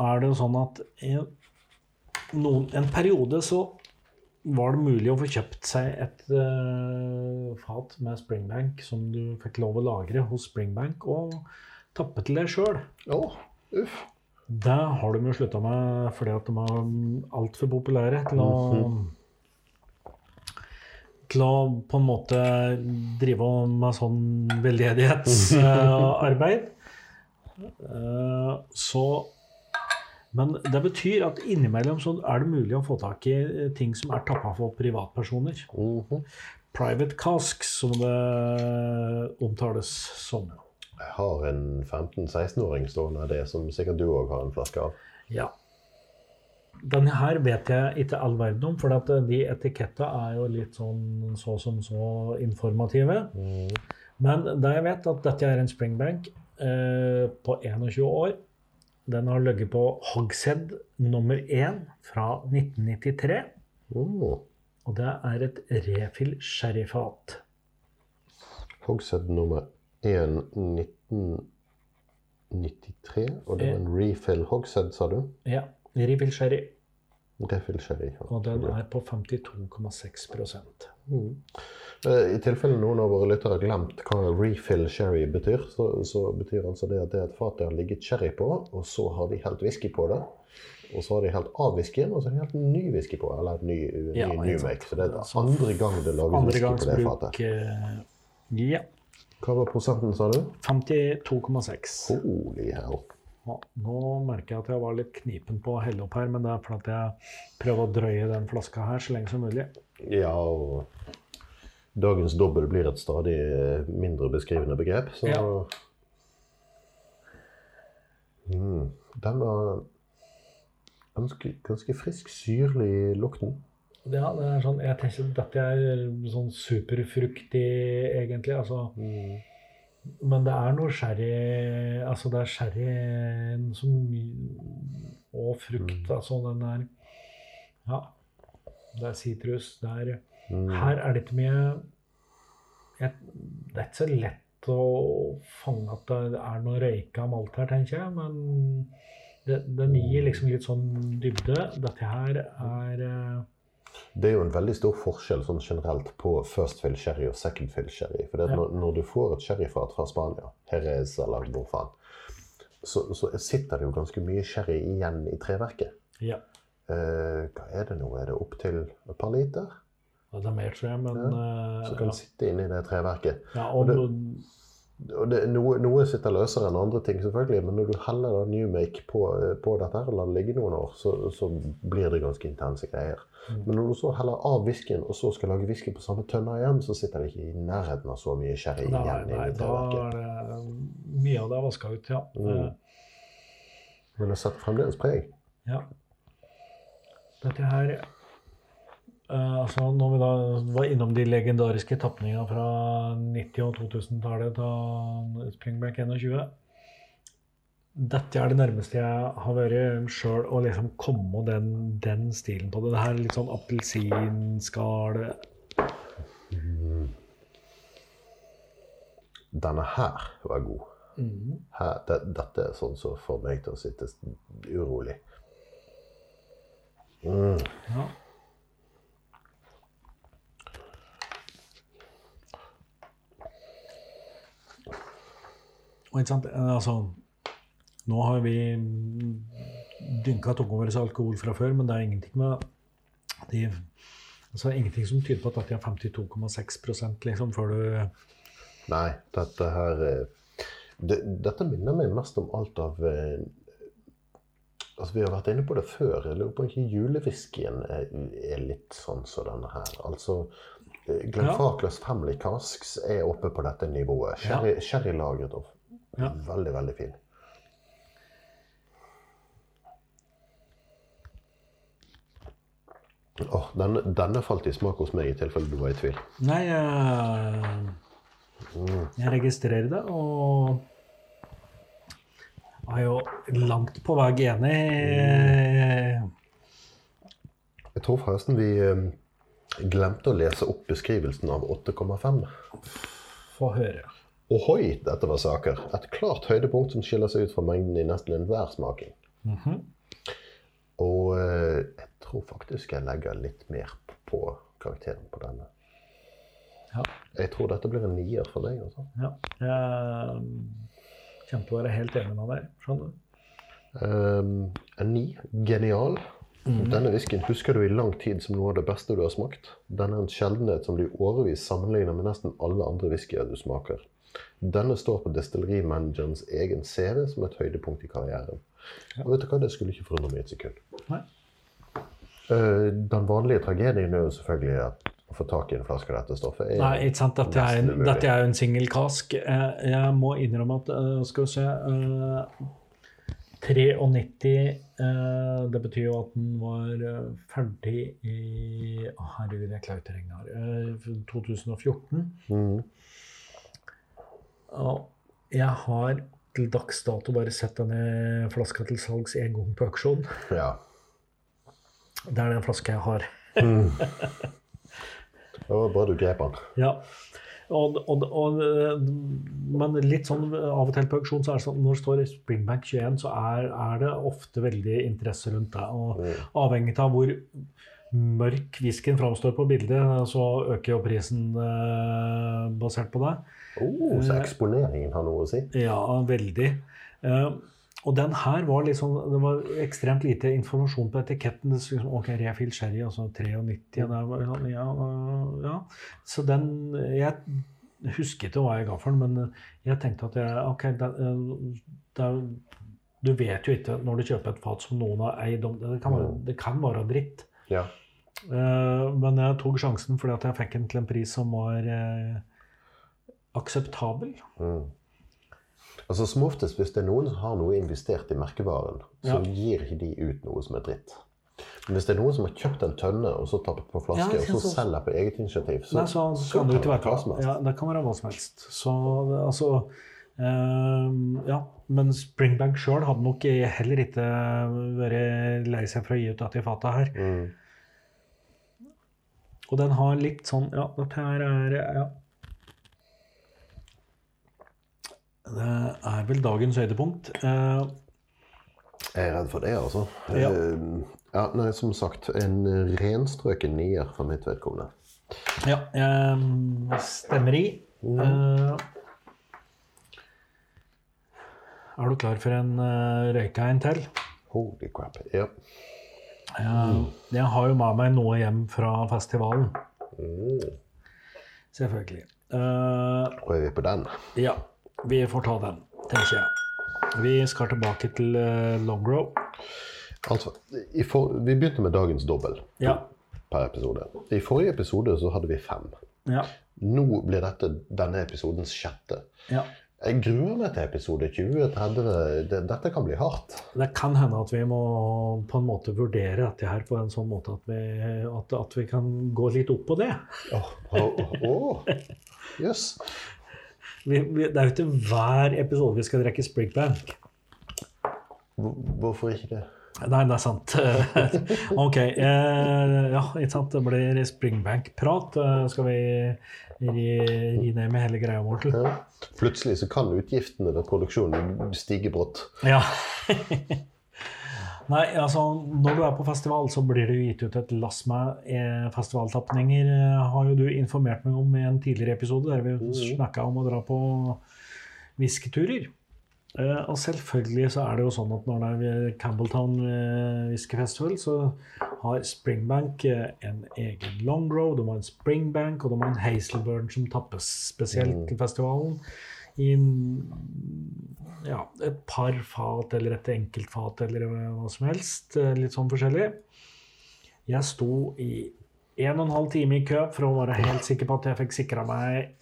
er det jo sånn at i noen, en periode så var det mulig å få kjøpt seg et uh, fat med Springbank som du fikk lov å lagre hos Springbank, og tappe til deg sjøl. Ja, uff. Det har de jo slutta med fordi at de er altfor populære til å Til å på en måte drive med sånn veldedighetsarbeid. Eh, Så Men det betyr at innimellom så er det mulig å få tak i eh, ting som er tappa for privatpersoner. Mhm. Private casks, som det omtales som. Jeg har en 15-16-åring stående av det, som sikkert du òg har en flaske av. Ja. Denne her vet jeg ikke all verden om, for at de etikettene er jo litt sånn så som så informative. Men da jeg vet, at dette er en springbank eh, på 21 år. Den har ligget på Hogshead nummer 1 fra 1993. Oh. Og det er et refill sherryfat. Hogshead nummer 1 1993. Og det var en refill Hogshead, sa du? Ja, refill sherry. Refill sherry. Ja. Og den er på 52,6 Eh, I tilfelle noen av våre lyttere har glemt hva refill sherry betyr, så, så betyr altså det at det er et fat det har ligget sherry på, og så har de helt whisky på det. Og så har de helt av whiskyen, og så har de helt ny whisky på. Eller ny, ny Ja, new make. Så det er andre gang det lages whisky på det fatet. eh, Ja. Hva var prosenten, sa du? 52,6. Holy hell. Ja, nå merker jeg at jeg var litt knipen på å helle opp her, men det er fordi jeg prøver å drøye den flaska her så lenge som mulig. Ja, og dagens dobbel blir et stadig mindre beskrivende begrep, så Ja. mm, Den var ganske, ganske frisk, syrlig lukten. Ja, det er sånn, jeg tenker at dette er sånn superfruktig, egentlig. Altså, men det er noe sherry Altså, det er sherryen som Og frukt. Altså, den er Ja. Det er sitrus. Det er Mm. Her er det ikke mye jeg, Det er ikke så lett å fange at det er noe røyka malt her, tenker jeg. Men det, den gir liksom litt sånn dybde. Dette her er eh, Det er jo en veldig stor forskjell sånn generelt på first fill sherry og second fill sherry. For Ja. når, når du får et sherryfat fra Spania, Jerez eller hvor faen, så, så sitter det jo ganske mye sherry igjen i treverket. Ja. Eh, hva er det nå? Er det opptil et par liter? Ja, Det er mer, tror jeg, men ja. Som kan sitte inni det treverket. ja, og, det- Og det, noe, noe sitter løsere enn andre ting, selvfølgelig, men når du heller da Newmake på, eh, på dette her, og lar det ligge noen år, så, så blir det ganske intense greier. Mm. Men når du så heller av whiskyen, og så skal lage whisky på samme tønna igjen, så sitter det ikke i nærheten av så mye sherry Nei, igjen nei, inni da treverket. er det mye av det er vaska ut, ja. Mm. Eh, Men det setter fremdeles preg. ja. Dette her eh, altså Når vi da var innom de legendariske tapningene fra 90- og 2000-tallet da Springback 21 Dette er det nærmeste jeg har vært sjøl å liksom komme den, den stilen på det. Det her er litt sånn appelsinskall Denne her var god. Mm. Her, det, dette er sånn som får meg til å sitte urolig. Mm. Ja. Og ikke sant, altså Nå har vi dynka tunga vår i alkohol fra før, men det er ingenting med de, altså ingenting som tyder på at dette er 52,6 liksom, før du Nei, dette her eh, det, Dette minner meg mest om alt av eh, Altså, Vi har vært inne på det før. Jeg lurer på om ikke julewhiskyen er, er litt sånn som denne her. Altså, Glenfarclas ja. Family Casks er oppe på dette nivået. Sherry, Sherrylagret og Ja. veldig, veldig fin. Oh, denne, denne falt i smak hos meg, i tilfelle du var i tvil. Nei, jeg, jeg registrerer det, og er jo langt på vei enig. Jeg tror forresten vi eh, glemte å lese opp beskrivelsen av 8,5. Få høre. Ohoi, dette var saker. Et klart høydepunkt som skiller seg ut fra mengden i nesten enhver smaking. Mhm. Og eh, jeg tror faktisk jeg legger litt mer på karakteren på denne. Ja. Jeg tror dette blir en nier for deg. Altså. ja. Jeg kommer til å være helt enig med deg. Skjønner du? Um, en ni. Genial. Denne whiskyen husker du i lang tid som noe av det beste du har smakt. Den er en sjeldenhet som du årevis sammenligner med nesten alle andre whiskyer du smaker. Denne står på destillerimanagerens egen CV som et høydepunkt i karrieren. Og vet du hva, det skulle ikke forundre meg et sekund. Nei. Eh, Den vanlige tragedien er jo selvfølgelig at å få tak i en flaske av dette stoffet er Nei, ikke sant. Dette er, en, dette er jo en singel kask. Eh, Jeg må innrømme at eh, Skal vi se eh, 93 eh, Det betyr jo at den var ferdig i Å, herregud, jeg klarer ikke å regne her. eh, 2014. Mhm. Jeg har til dags dato bare sett denne flaska til salgs én gang på auksjon. Ja. Det er den flaska jeg har. Det var bra du grep den. Ja. Og, og, og, men litt sånn av og til på auksjon så er det sånn når det står Springbank 21, så er, er det ofte veldig interesse rundt det. Og Mm. avhengig av hvor mørk whiskyen framstår på bildet, så øker jo prisen eh, basert på det. Oh, så eksponeringen har noe å si. Ja, veldig. Eh, og den her var sånn, det var ekstremt lite informasjon på etiketten. Det liksom, ok, Refill sherry, altså 93. og var sånn, ja, ja. Så den Jeg husket ikke hva jeg ga for den, men jeg tenkte at jeg, ok, det, øh, det, du vet jo ikke når du kjøper et fat som noen har eid det. Kan være, det kan være dritt. Ja. Eh, men jeg tok sjansen fordi at jeg fikk den til en pris som var eh, akseptabel. Mm. Altså Som oftest, hvis det er noen som har noe investert i merkevaren, så Ja. gir ikke de ut noe som er dritt. Men hvis det er noen som har kjøpt en tønne og så tappet på flaske, Ja, og så så- selger på eget initiativ, så, Nei, så, kan det ikke være hva som helst. Ja, det kan være hva som helst. Så altså ehm, Ja. Men Springbank sjøl hadde nok heller ikke vært lei seg for å gi ut dette fatet her. Mm. Og den har litt sånn Ja, dette her er Ja. Det er vel dagens høydepunkt. Eh, Jeg er redd for det, altså. Ja. Eh, ja, nei, som sagt, en renstrøken nier for mitt vedkommende. ja, jeg stemmer i. Eh, er du klar for en uh, røykein til? Holy crap. Ja. Jeg, jeg har jo med meg noe hjem fra festivalen. Mm. Selvfølgelig. Eh, Og er vi på den? ja, vi får ta den, tenker jeg. Vi skal tilbake til uh, Longrow. Altså, for, vi begynte med dagens dobbel Ja. per episode. I forrige episode så hadde vi fem. Ja. Nå blir dette denne episodens sjette. ja. Jeg gruer meg til episode 20. 30. Dette kan bli hardt. Det kan hende at vi må på en måte vurdere dette her på en sånn måte at vi, at, at vi kan gå litt opp på det. Åh, åh. Oh, Vi, vi, det er jo ikke hver episode vi skal drikke Springbank. Bank. Hvorfor ikke det? Nei, det er sant. ok. Eh, ja, ikke sant. Det blir Springbank-prat. Eh, skal vi ri, ri ned med hele greia vår til? Ja. Plutselig så kan utgiftene ved produksjonen stige brått. Ja. Nei, altså når du er på festival, så blir det jo gitt ut et lass med eh, festivaltapninger. Har jo du informert meg om i en tidligere episode der vi snakka om å dra på whiskyturer. Eh, og selvfølgelig så er det jo sånn at når det er Campbelltown eh, uh, Festival, så har Springbank uh, en egen Longrow, de har en Springbank, og de har en Hazelburn som tappes spesielt til festivalen. I ja, et par fat eller et enkelt fat eller hva som helst. Litt sånn forskjellig. Jeg sto i en og en halv time i kø for å være helt sikker på at jeg fikk sikra meg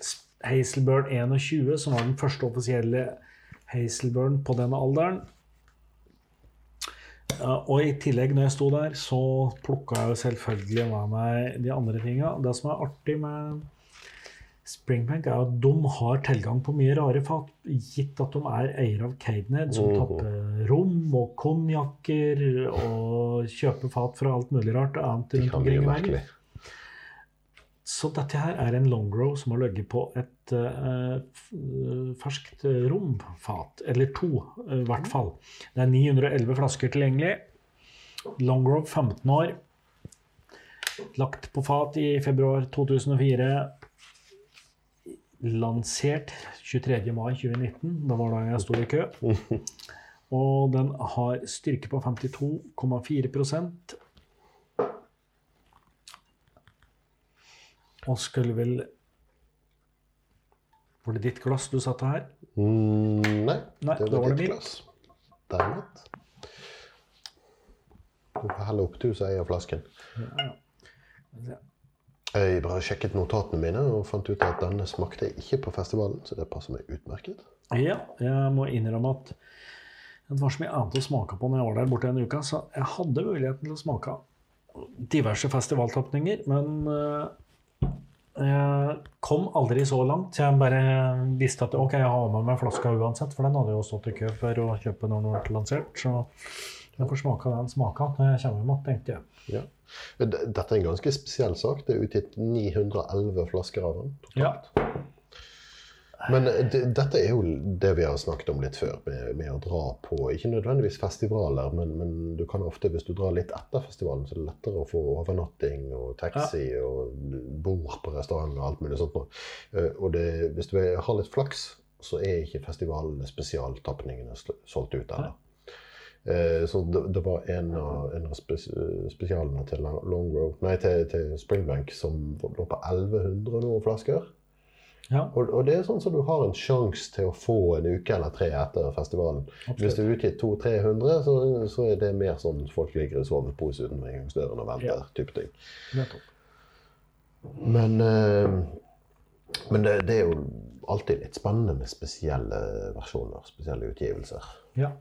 Hazelburn 21, som var den første offisielle Hazelburn på den alderen. Og i tillegg, når jeg sto der, så plukka jeg jo selvfølgelig med meg de andre tinga. Det som er artig med Springbank, er at de har tilgang på mye rare fat, gitt at de er eiere av Cadenhead, som tapper rom og konjakker og kjøper fat fra alt mulig rart annet rundt omkring i verden. Så dette her er en longrow som har ligget på et uh, ferskt romfat, eller to i i hvert fall. Det er 911 flasker tilgjengelig. Longrow 15 år. Lagt på fat i februar 2004. Lansert 23. mai 2019. Da var da jeg sto i kø. Og den har styrke på 52,4 Og skulle vel Var det ditt glass du satte her? Mm, nei, Nei, det var, var var det ditt det glass. Derimot. Du får helle opp, du som eier flasken. Ja, ja. Jeg bare sjekket notatene mine og fant ut at denne smakte ikke på festivalen, så det passer meg utmerket. Ja, jeg må innrømme at det var så mye annet å smake på når jeg var der borte en uke, så jeg hadde muligheten til å smake diverse festivaltapninger, men eh, jeg kom aldri så langt. Jeg bare visste at ok, jeg har med meg flaska uansett, for den hadde jo stått i kø for å kjøpe når den ble lansert. Så jeg får smake den smaka når jeg kommer hjem, tenkte jeg. Ja. Dette er en ganske spesiell sak. Det er utgitt 911 flasker av den. Ja. Men det, dette er jo det vi har snakket om litt før, med, med å dra på ikke nødvendigvis festivaler, men, men du kan ofte, hvis du drar litt etter festivalen, så er det lettere å få overnatting og taxi og bord på restaurant og alt mulig sånt. Eh, Og det, hvis du har litt flaks, så er ikke festivalene spesialtapningene solgt ut ennå. Eh, Så det, det var en av, en av spes, spesialene til Long Road, nei, til, til Springbank som lå på 1100 noen flasker. Ja, Og, og det er sånn som du har en sjanse til å få en uke eller tre etter festivalen. Hvis du er utgitt 200-300, så, så er det mer sånn folk ligger i sovepose utenfor inngangsdøren og venter. Ja. type ting. Men, eh, men det, det er jo alltid litt spennende med spesielle versjoner, spesielle utgivelser. Ja.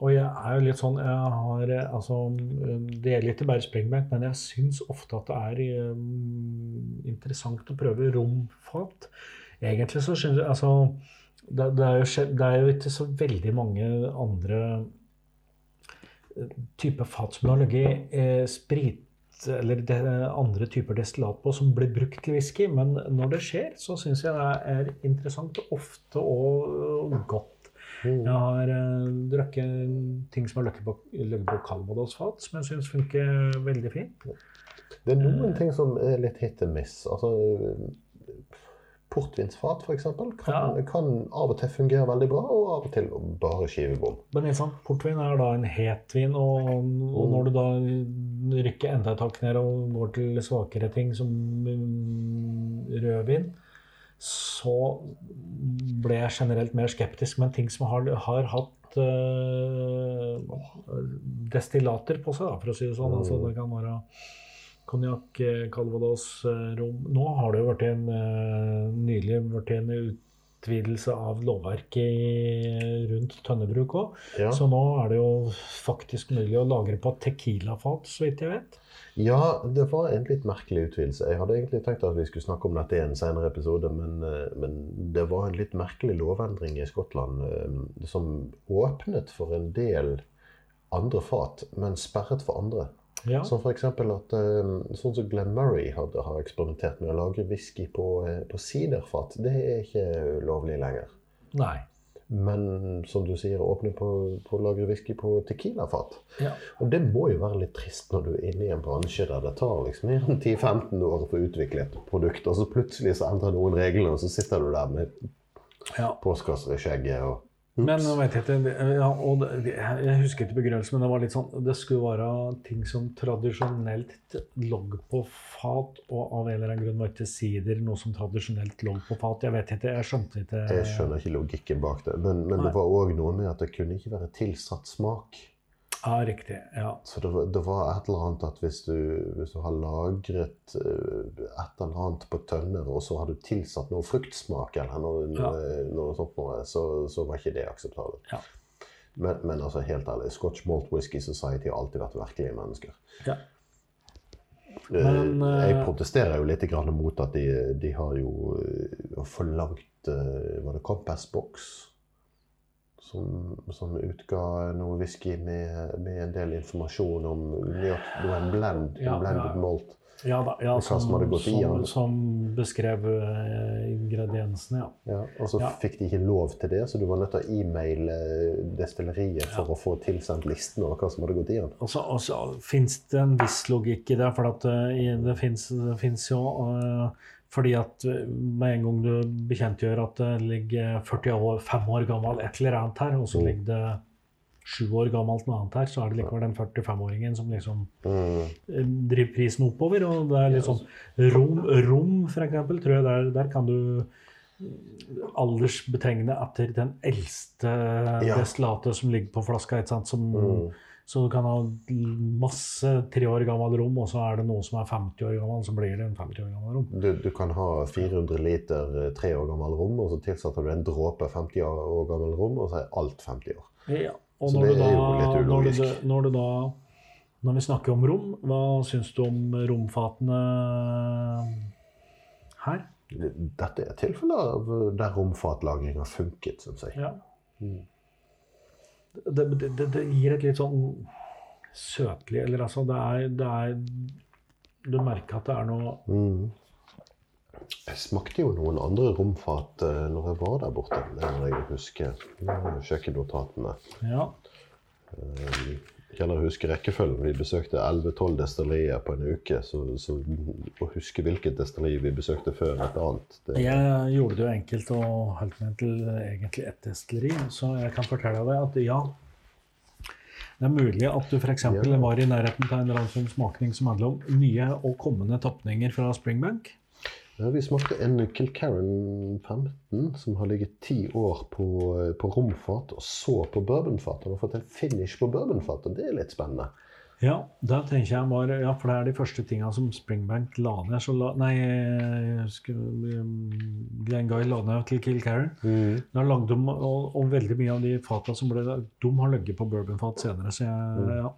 Og jeg er jo litt sånn jeg har, eh, altså, Det gjelder ikke bare Springbank, men jeg syns ofte at det er um, interessant å prøve romfat. Egentlig så syns jeg altså, det, det, er jo, det er jo ikke så veldig mange andre eh, typer fat som har ligget eh, sprit eller det andre typer destillat på som blir brukt til whisky. Men når det skjer, så syns jeg det er interessant ofte og godt. Jeg har uh, drukket ting som har ligget på, på Calvados-fat, som jeg syns funker veldig fint. Det er noen ting som er litt hit and miss. Altså, portvinsfat, f.eks., kan, Ja. kan av og til fungere veldig bra, og av og til bare skivebom. Men liksom, portvin er da en hetvin, og, og når du da rykker enda et hakk ned og går til svakere ting som mm, rødvin, så ble jeg generelt mer skeptisk. Men ting som har, har hatt øh, destillater på seg, da, for å si det sånn. Altså, det kan være konjakk, eh, calvados, eh, rom. Nå har det jo vært en, øh, nylig blitt en utvidelse av lovverket i- rundt tønnebruk òg. Ja. Så nå er det jo faktisk mulig å lagre på Tequila-fat, så vidt jeg vet. Ja, det var en litt merkelig utvidelse. Jeg hadde egentlig tenkt at vi skulle snakke om dette i en senere episode, men, eh, men det var en litt merkelig lovendring i Skottland eh, som åpnet for en del andre fat, men sperret for andre. Ja. Som f.eks. at eh, sånn som Glenn Murray hadde, har eksperimentert med å lage whisky på, eh, på siderfat. Det er ikke lovlig lenger. Nei. Men som du sier, åpne på, på å lage whisky på tequilafat. Ja. Og det må jo være litt trist når du er inne i en bransje der det tar liksom mer enn 10-15 år å få utvikle et produkt, og så plutselig så endrer noen reglene, og så sitter du der med ja. postkasser i skjegget og Men jeg vet og det, Jeg husker ikke begrunnelsen, men det var litt sånn Det skulle være ting som tradisjonelt lå på fat, og av en eller annen grunn var ikke sider noe som tradisjonelt lå på fat. Jeg vet ikke, jeg skjønte ikke Jeg skjønner ikke logikken bak det. Men, men det var òg noe med at det kunne ikke være tilsatt smak. Ja, riktig. Ja. Så det var, det var et eller annet at hvis du, hvis du har lagret eh, et eller annet på tønner, og så har du tilsatt noe fruktsmak eller noe, ja. noe sånt, noe, så, så var ikke det akseptabelt. Ja. Men, men altså, helt ærlig, Scotch Malt Whisky Society har alltid vært virkelige mennesker. Ja. Eh, Men, eh, jeg protesterer jo litt grann mot at de, de har jo forlangt Var det Compass Box? Som, som utga noe whisky med, med en del informasjon om en blend, Ja, blended malt. Ja da. Ja, som som, som, som beskrev eh, ingrediensene, ja. Ja, og så Ja. fikk de ikke lov til det, så du var nødt til å e-maile destilleriet for å få tilsendt listen over hva som hadde gått i den. Og så, så fins det en viss logikk i det, for at uh, det fins jo eh, Fordi at eh, med en gang du bekjentgjør at det ligger 45 år, 5 år gammel et eller annet her, og så Mm. ligger det 7 år gammelt noe annet her, så er det likevel den 45-åringen som liksom Mm. eh, driver prisen oppover. Og det er litt sånn rom, rom for eksempel, tror jeg der, der kan du aldersbetegne etter den eldste Ja. destillatet som ligger på flaska, ikke sant? som Mm. Så du kan ha masse tre år gammel rom, og så er det noe som er 50 år gammel, så blir det en 50 år gammel rom. Du, du kan ha 400 liter eh, tre år gammel rom, og så tilsetter du en dråpe 50 år gammel rom, og så er alt 50 år. Ja. Og Så det da, er jo litt når, du, når du da Når vi snakker om rom, hva syns du om romfatene her? Dette er tilfeller eh, der romfatlagring har funket, syns jeg. Ja. Mm. Det, det, det, gir et litt sånn søtlig Eller altså, det er, det er Du merker at det er noe Mm. Jeg smakte jo noen andre romfat uh, når jeg var der borte. Det må jeg huske. Nå Kjøkkennotatene. Ja. Eh, Gjelder å huske rekkefølgen. Vi besøkte 11-12 destillerier på en uke. Så, så å huske hvilket destilleri vi besøkte før et annet det, Jeg gjorde det jo enkelt og holdt meg til egentlig ett destilleri, så jeg kan fortelle deg at ja. Det er mulig at du f.eks. Ja. var i nærheten av en eller annen smakning som handler om nye og kommende tapninger fra Springbank. Ja, vi smakte en Kilcarran 15 som har ligget ti år på, på romfat, og så på bourbonfat. Han har fått en finish på bourbonfat, og det er litt spennende. Ja, da tenker jeg bare, ja, for det er de første tinga som Springbank la ned. Så la, nei, Glenguy la ned til Kilcarran. Da lagde de, og, og veldig mye av de fata som ble De har ligget på bourbonfat senere, så jeg ja.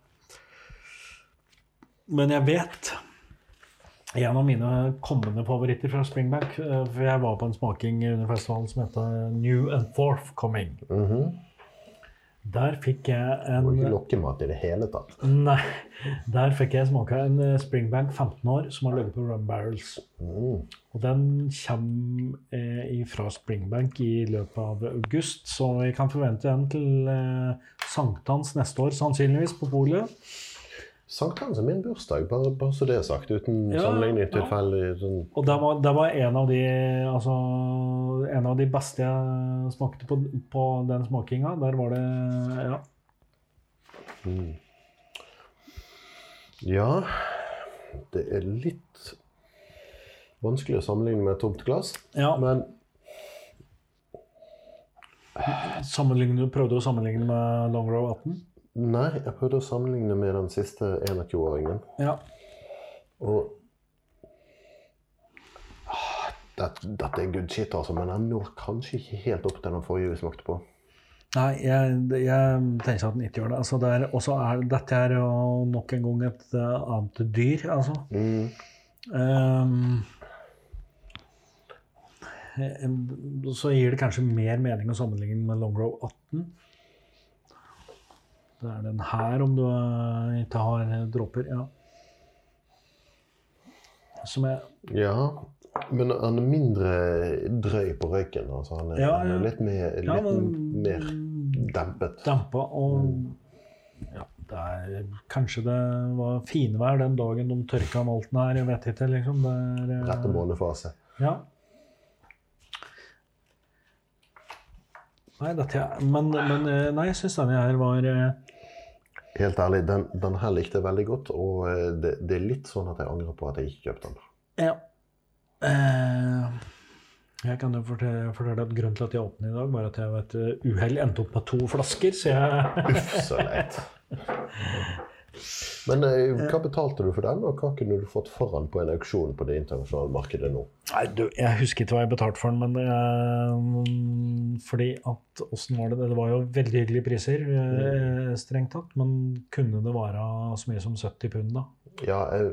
Men jeg vet en av mine kommende favoritter fra Springbank eh, For jeg var på en smaking under festivalen som heter New and Forthcoming. -hmm. Der fikk jeg en Det var ikke en lokkemat i det hele tatt. Nei. Der fikk jeg smake en eh, Springbank 15 år som har ligget på Rum Barrels. Mm. Og den kommer eh, fra Springbank i løpet av august, så vi kan forvente den til eh, sankthans neste år, sannsynligvis, på polet. Sankthans er min bursdag, bare, bare så det er sagt. Uten Ja, sammenligning ja. tilfeldig. Sånn. Og det var, det var en, av de, altså, en av de beste jeg smakte på, på den smakinga. Der var det Ja. Mm. Ja Det er litt vanskelig å sammenligne med tomt glass, ja men prøvde å sammenligne med Long Row 18. Nei, jeg prøvde å sammenligne med den siste 21-åringen. Ja. Og Ah, Dette, dette er good shit, altså, men den når kanskje ikke helt opp til den forrige vi smakte på. Nei, jeg, jeg tenker at den ikke gjør det. Altså, det er, også er, dette er jo nok en gang et uh, annet dyr, altså. Mm. Um, så gir det kanskje mer mening å sammenligne med Longrow 18. Det er den her, om du ikke har dråper. Ja. Som er Ja, men han er mindre drøy på røyken. Altså, han er, Ja, han er litt mer, litt Ja, men- mer dempet. Dempa og ja, det er, Kanskje det var finvær den dagen de tørka malten her. Jeg vet ikke, liksom. Det er, eh, Rette månefase. Ja. Nei, dette, men, men eh, nei, jeg syns denne her var eh, Helt ærlig, den, den her likte jeg veldig godt, og eh, det, det er litt sånn at jeg angrer på at jeg ikke kjøpte den. Ja. Eh, jeg kan jo fortelle, fortelle at Grunnen til at jeg åpner i dag, var at jeg ved et eh, uhell endte opp med to flasker. Så jeg Uff, så leit. Men eh, hva betalte du for den, og hva kunne du fått foran på en auksjon på det internasjonale markedet nå? Nei, du, jeg husker ikke hva jeg betalte for den, men det er fordi at Åssen var det? Det var jo veldig hyggelige priser, eh, strengt tatt. Men kunne det være så mye som 70 pund, da? Ja, jeg,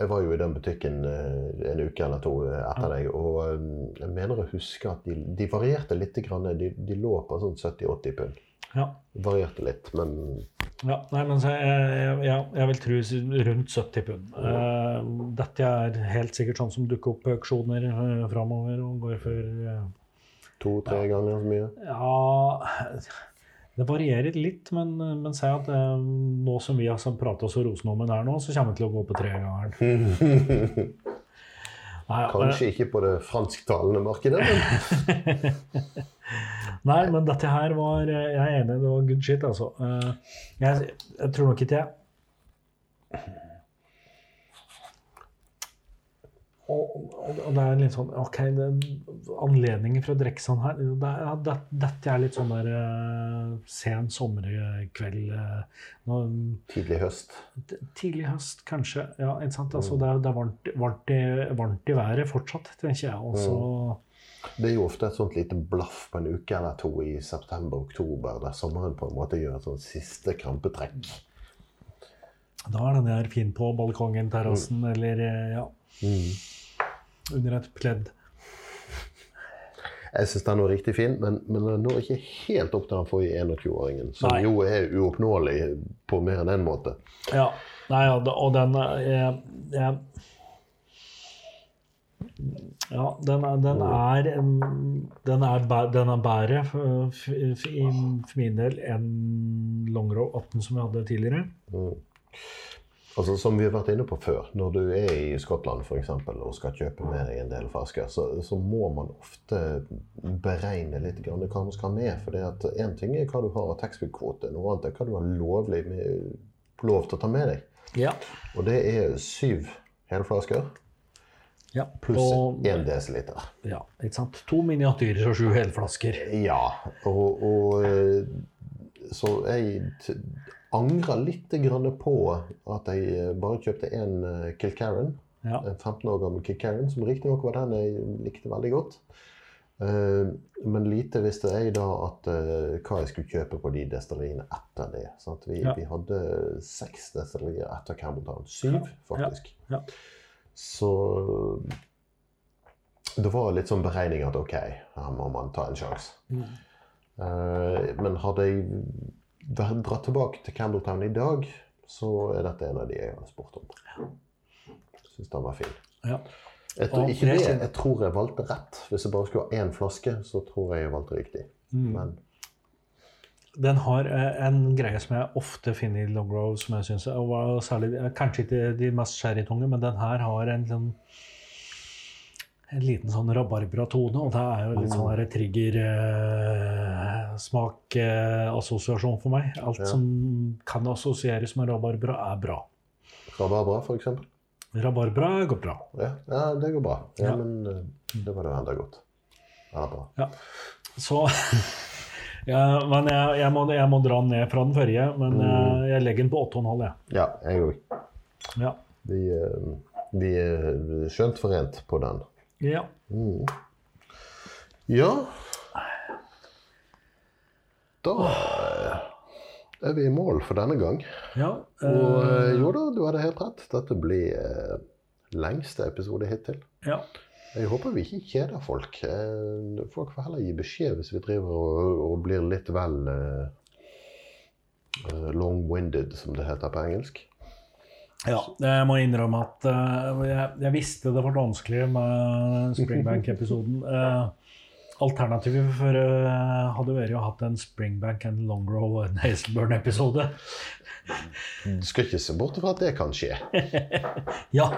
jeg var jo i den butikken eh, en uke eller to eh, etter deg, og eh, jeg mener å huske at de, de varierte litt. Grann, de, de lå på sånn 70-80 pund. Ja. Varierte litt, men Ja, nei, men så jeg, jeg, jeg vil tro rundt 70 pund. Uh, dette er helt sikkert sånn som dukker opp på auksjoner uh, framover og går for uh, to-tre ganger så mye. Ja Det varierer litt, men, men si at eh, nå som vi har prata så rosende om den her nå, så kommer vi til å gå på tre ganger. Kanskje ikke på det fransktalende markedet, men Nei, men dette her var Jeg er enig, det var good shit, altså. Eh, Jeg, jeg tror nok ikke jeg og, og, og det er litt sånn OK, det, anledningen for å drikke sånn her det, det, Dette er litt sånn der eh, sen sommerkveld eh, nå, Tidlig høst. Tidlig høst, kanskje. Ja, ikke sant? Altså, er, det er varmt, varmt, i, varmt i været fortsatt, tenker jeg. Og så Det er jo ofte et sånt lite blaff på en uke eller to i september-oktober, der sommeren på en måte gjør et sånt siste krampetrekk. Da er den her fin på balkongen, terrassen, eller ja. ja, under et pledd. Jeg syns den var riktig fin, men, men den når ikke helt opp til den forrige 21-åringen, som Nei. jo er uoppnåelig på mer enn én måte. Ja. Nei, og den er jeg, jeg, Ja, den er, den er, den er, den er bedre for, for, min del enn Longrow 18 som vi hadde tidligere. Altså, som vi har vært inne på før, når du er i Skottland for eksempel, og skal kjøpe med deg en del flasker, så, så må man ofte beregne litt grann hva man skal med. For én ting er hva du har av taxfree-kvote, noe annet er hva du har lovlig med, lov til å ta med deg. Ja. Og det er syv helflasker ja. pluss én desiliter. ja, ikke sant? To miniatyrer og sju helflasker. Ja, og, og eh, Så jeg angrer litt på at jeg eh, bare kjøpte én Kilcarran. Ja. En 15 år gammel Kilcarran, som riktignok var den jeg likte veldig godt. Eh, men lite visste jeg da at eh, hva jeg skulle kjøpe på de destilleriene etter det. Vi, Ja. vi hadde seks destillerier etter Campbelltown. Syv, faktisk. Ja. Så det var litt sånn beregning at ok, her må man ta en sjanse. Mm. Uh, men hadde jeg dratt tilbake til Campbelltown i dag, så er dette en av de jeg har spurt om. Syns den var fin. Ja. Jeg tror, ikke det- jeg tror jeg valgte rett. Hvis jeg bare skulle ha én flaske, så tror jeg jeg valgte riktig. Mm. Men Den har eh, en greie som jeg ofte finner i Longrow, som jeg synes, er var særlig, eh, Kanskje ikke de mest sherrytunge, men den her har en sånn en liten sånn rabarbratone, og det er jo litt sånn der trigger-smak-assosiasjon for meg. Alt Ja. som kan assosieres med rabarbra, er bra. rabarbra, eksempel. Rabarbra går bra. Ja, ja det går bra. Ja. Men eh, det var det enda godt. Ja. Så ja, Men jeg, jeg, må, jeg må dra den ned fra den forrige, men jeg, jeg legger den på 8,5, jeg. Ja, jeg òg. Ja. Vi, eh, vi er skjønt forent på den. ja. Mm. Ja Da eh, er vi i mål for denne gang. ja Og eh, eh, jo da, du hadde helt rett. Dette blir eh, lengste episode hittil. ja. Jeg håper vi ikke kjeder folk. Eh, Folk får heller gi beskjed hvis vi driver og, og blir litt vel eh, long-winded, som det heter på engelsk. Ja, jeg må innrømme at uh, jeg, jeg visste det var vanskelig med Springbank-episoden. Uh, alternativet for, uh, hadde vært å hatt en Springbank, and Longrow og en Hazelburn-episode. Du skal ikke se bort fra at det kan skje. Ja.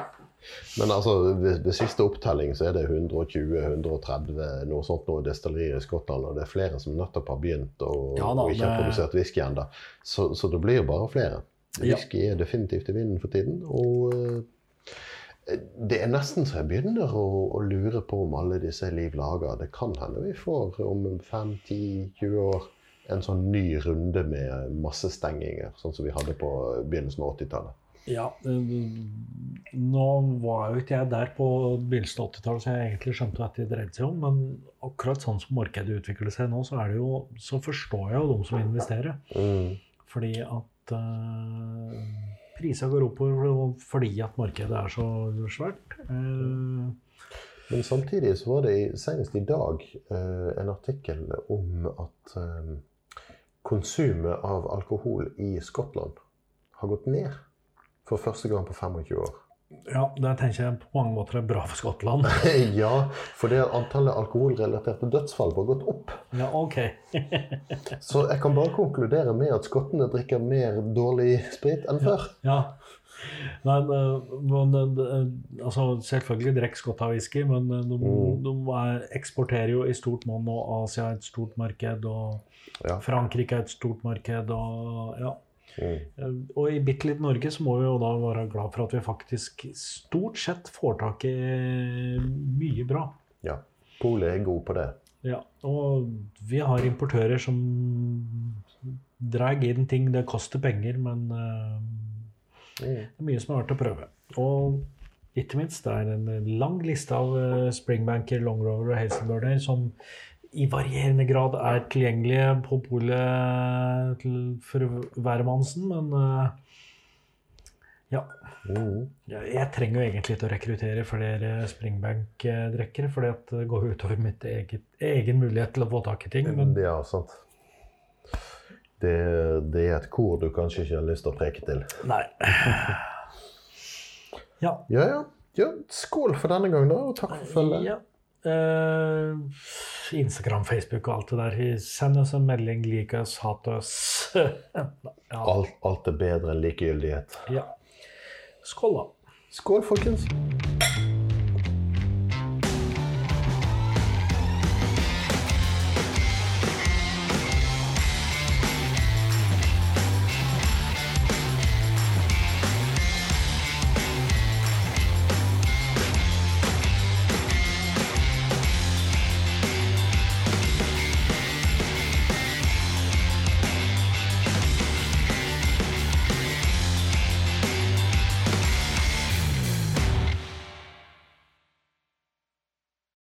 Men altså, ved, ved siste opptelling så er det 120-130 noe sånt noe destillerier i Skottland, og det er flere som nettopp har begynt og, Ja da, og ikke har produsert whisky ennå. Så, så det blir jo bare flere. Ja. Whisky er definitivt i vinden for tiden. Og eh, det er nesten så jeg begynner å, å lure på om alle disse liv laga. Det kan hende vi får om 5-10-20 år en sånn ny runde med massestenginger, sånn som vi hadde på begynnelsen av 80-tallet. Ja eh, nå var jo ikke jeg der på begynnelsen av 80-tallet, så jeg egentlig skjønte hva det dreide seg om. Men akkurat sånn som markedet utvikler seg nå, så, er det jo, så forstår jeg jo de som investerer. Mm. Fordi at uh, priser går oppover fordi at markedet er så svært. Uh, Men samtidig så var det senest i dag eh, en artikkel om at eh, konsumet av alkohol i Skottland har gått ned for første gang på 25 år. ja, det tenker jeg på mange måter er bra for Skottland. ja, for det antallet alkoholrelaterte dødsfall har gått opp. Ja, ok. Så jeg kan bare konkludere med at skottene drikker mer dårlig sprit enn før. Ja. Nei, det- men det- det- altså, selvfølgelig drikker skotta whisky, men de, Mm. de er, eksporterer jo i stort monn, og Asia er et stort marked, og Ja. Frankrike er et stort marked, og ja. Mm. Eh, Og i bitte litt Norge så må vi jo da være glad for at vi faktisk stort sett får tak i mye bra. Ja. Polet er god på det. Ja, og vi har importører som drar inn ting. Det koster penger, men uh, Mm. det er mye som er verdt å prøve. Og ikke minst, det er en lang liste av eh, springbanker, longrover og hazelburner som i varierende grad er tilgjengelige på polet for hvermannsen, men eh, ja. Mm. Jeg jeg trenger jo egentlig ikke å rekruttere flere springbank-drekkere, for det går jo utover mitt eget, egen mulighet til å få tak i ting. Men Ja, sant. Det, det er et kor du kanskje ikke har lyst til å preke til. nei. Ja. Ja, ja. ja skål for denne gang, da, og takk for følget. ja. Eh, Instagram, Facebook og alt det der. Send oss en melding. Lik oss, hat oss. ja. Alt, alt er bedre enn likegyldighet. ja. Skål, da. Skål, folkens.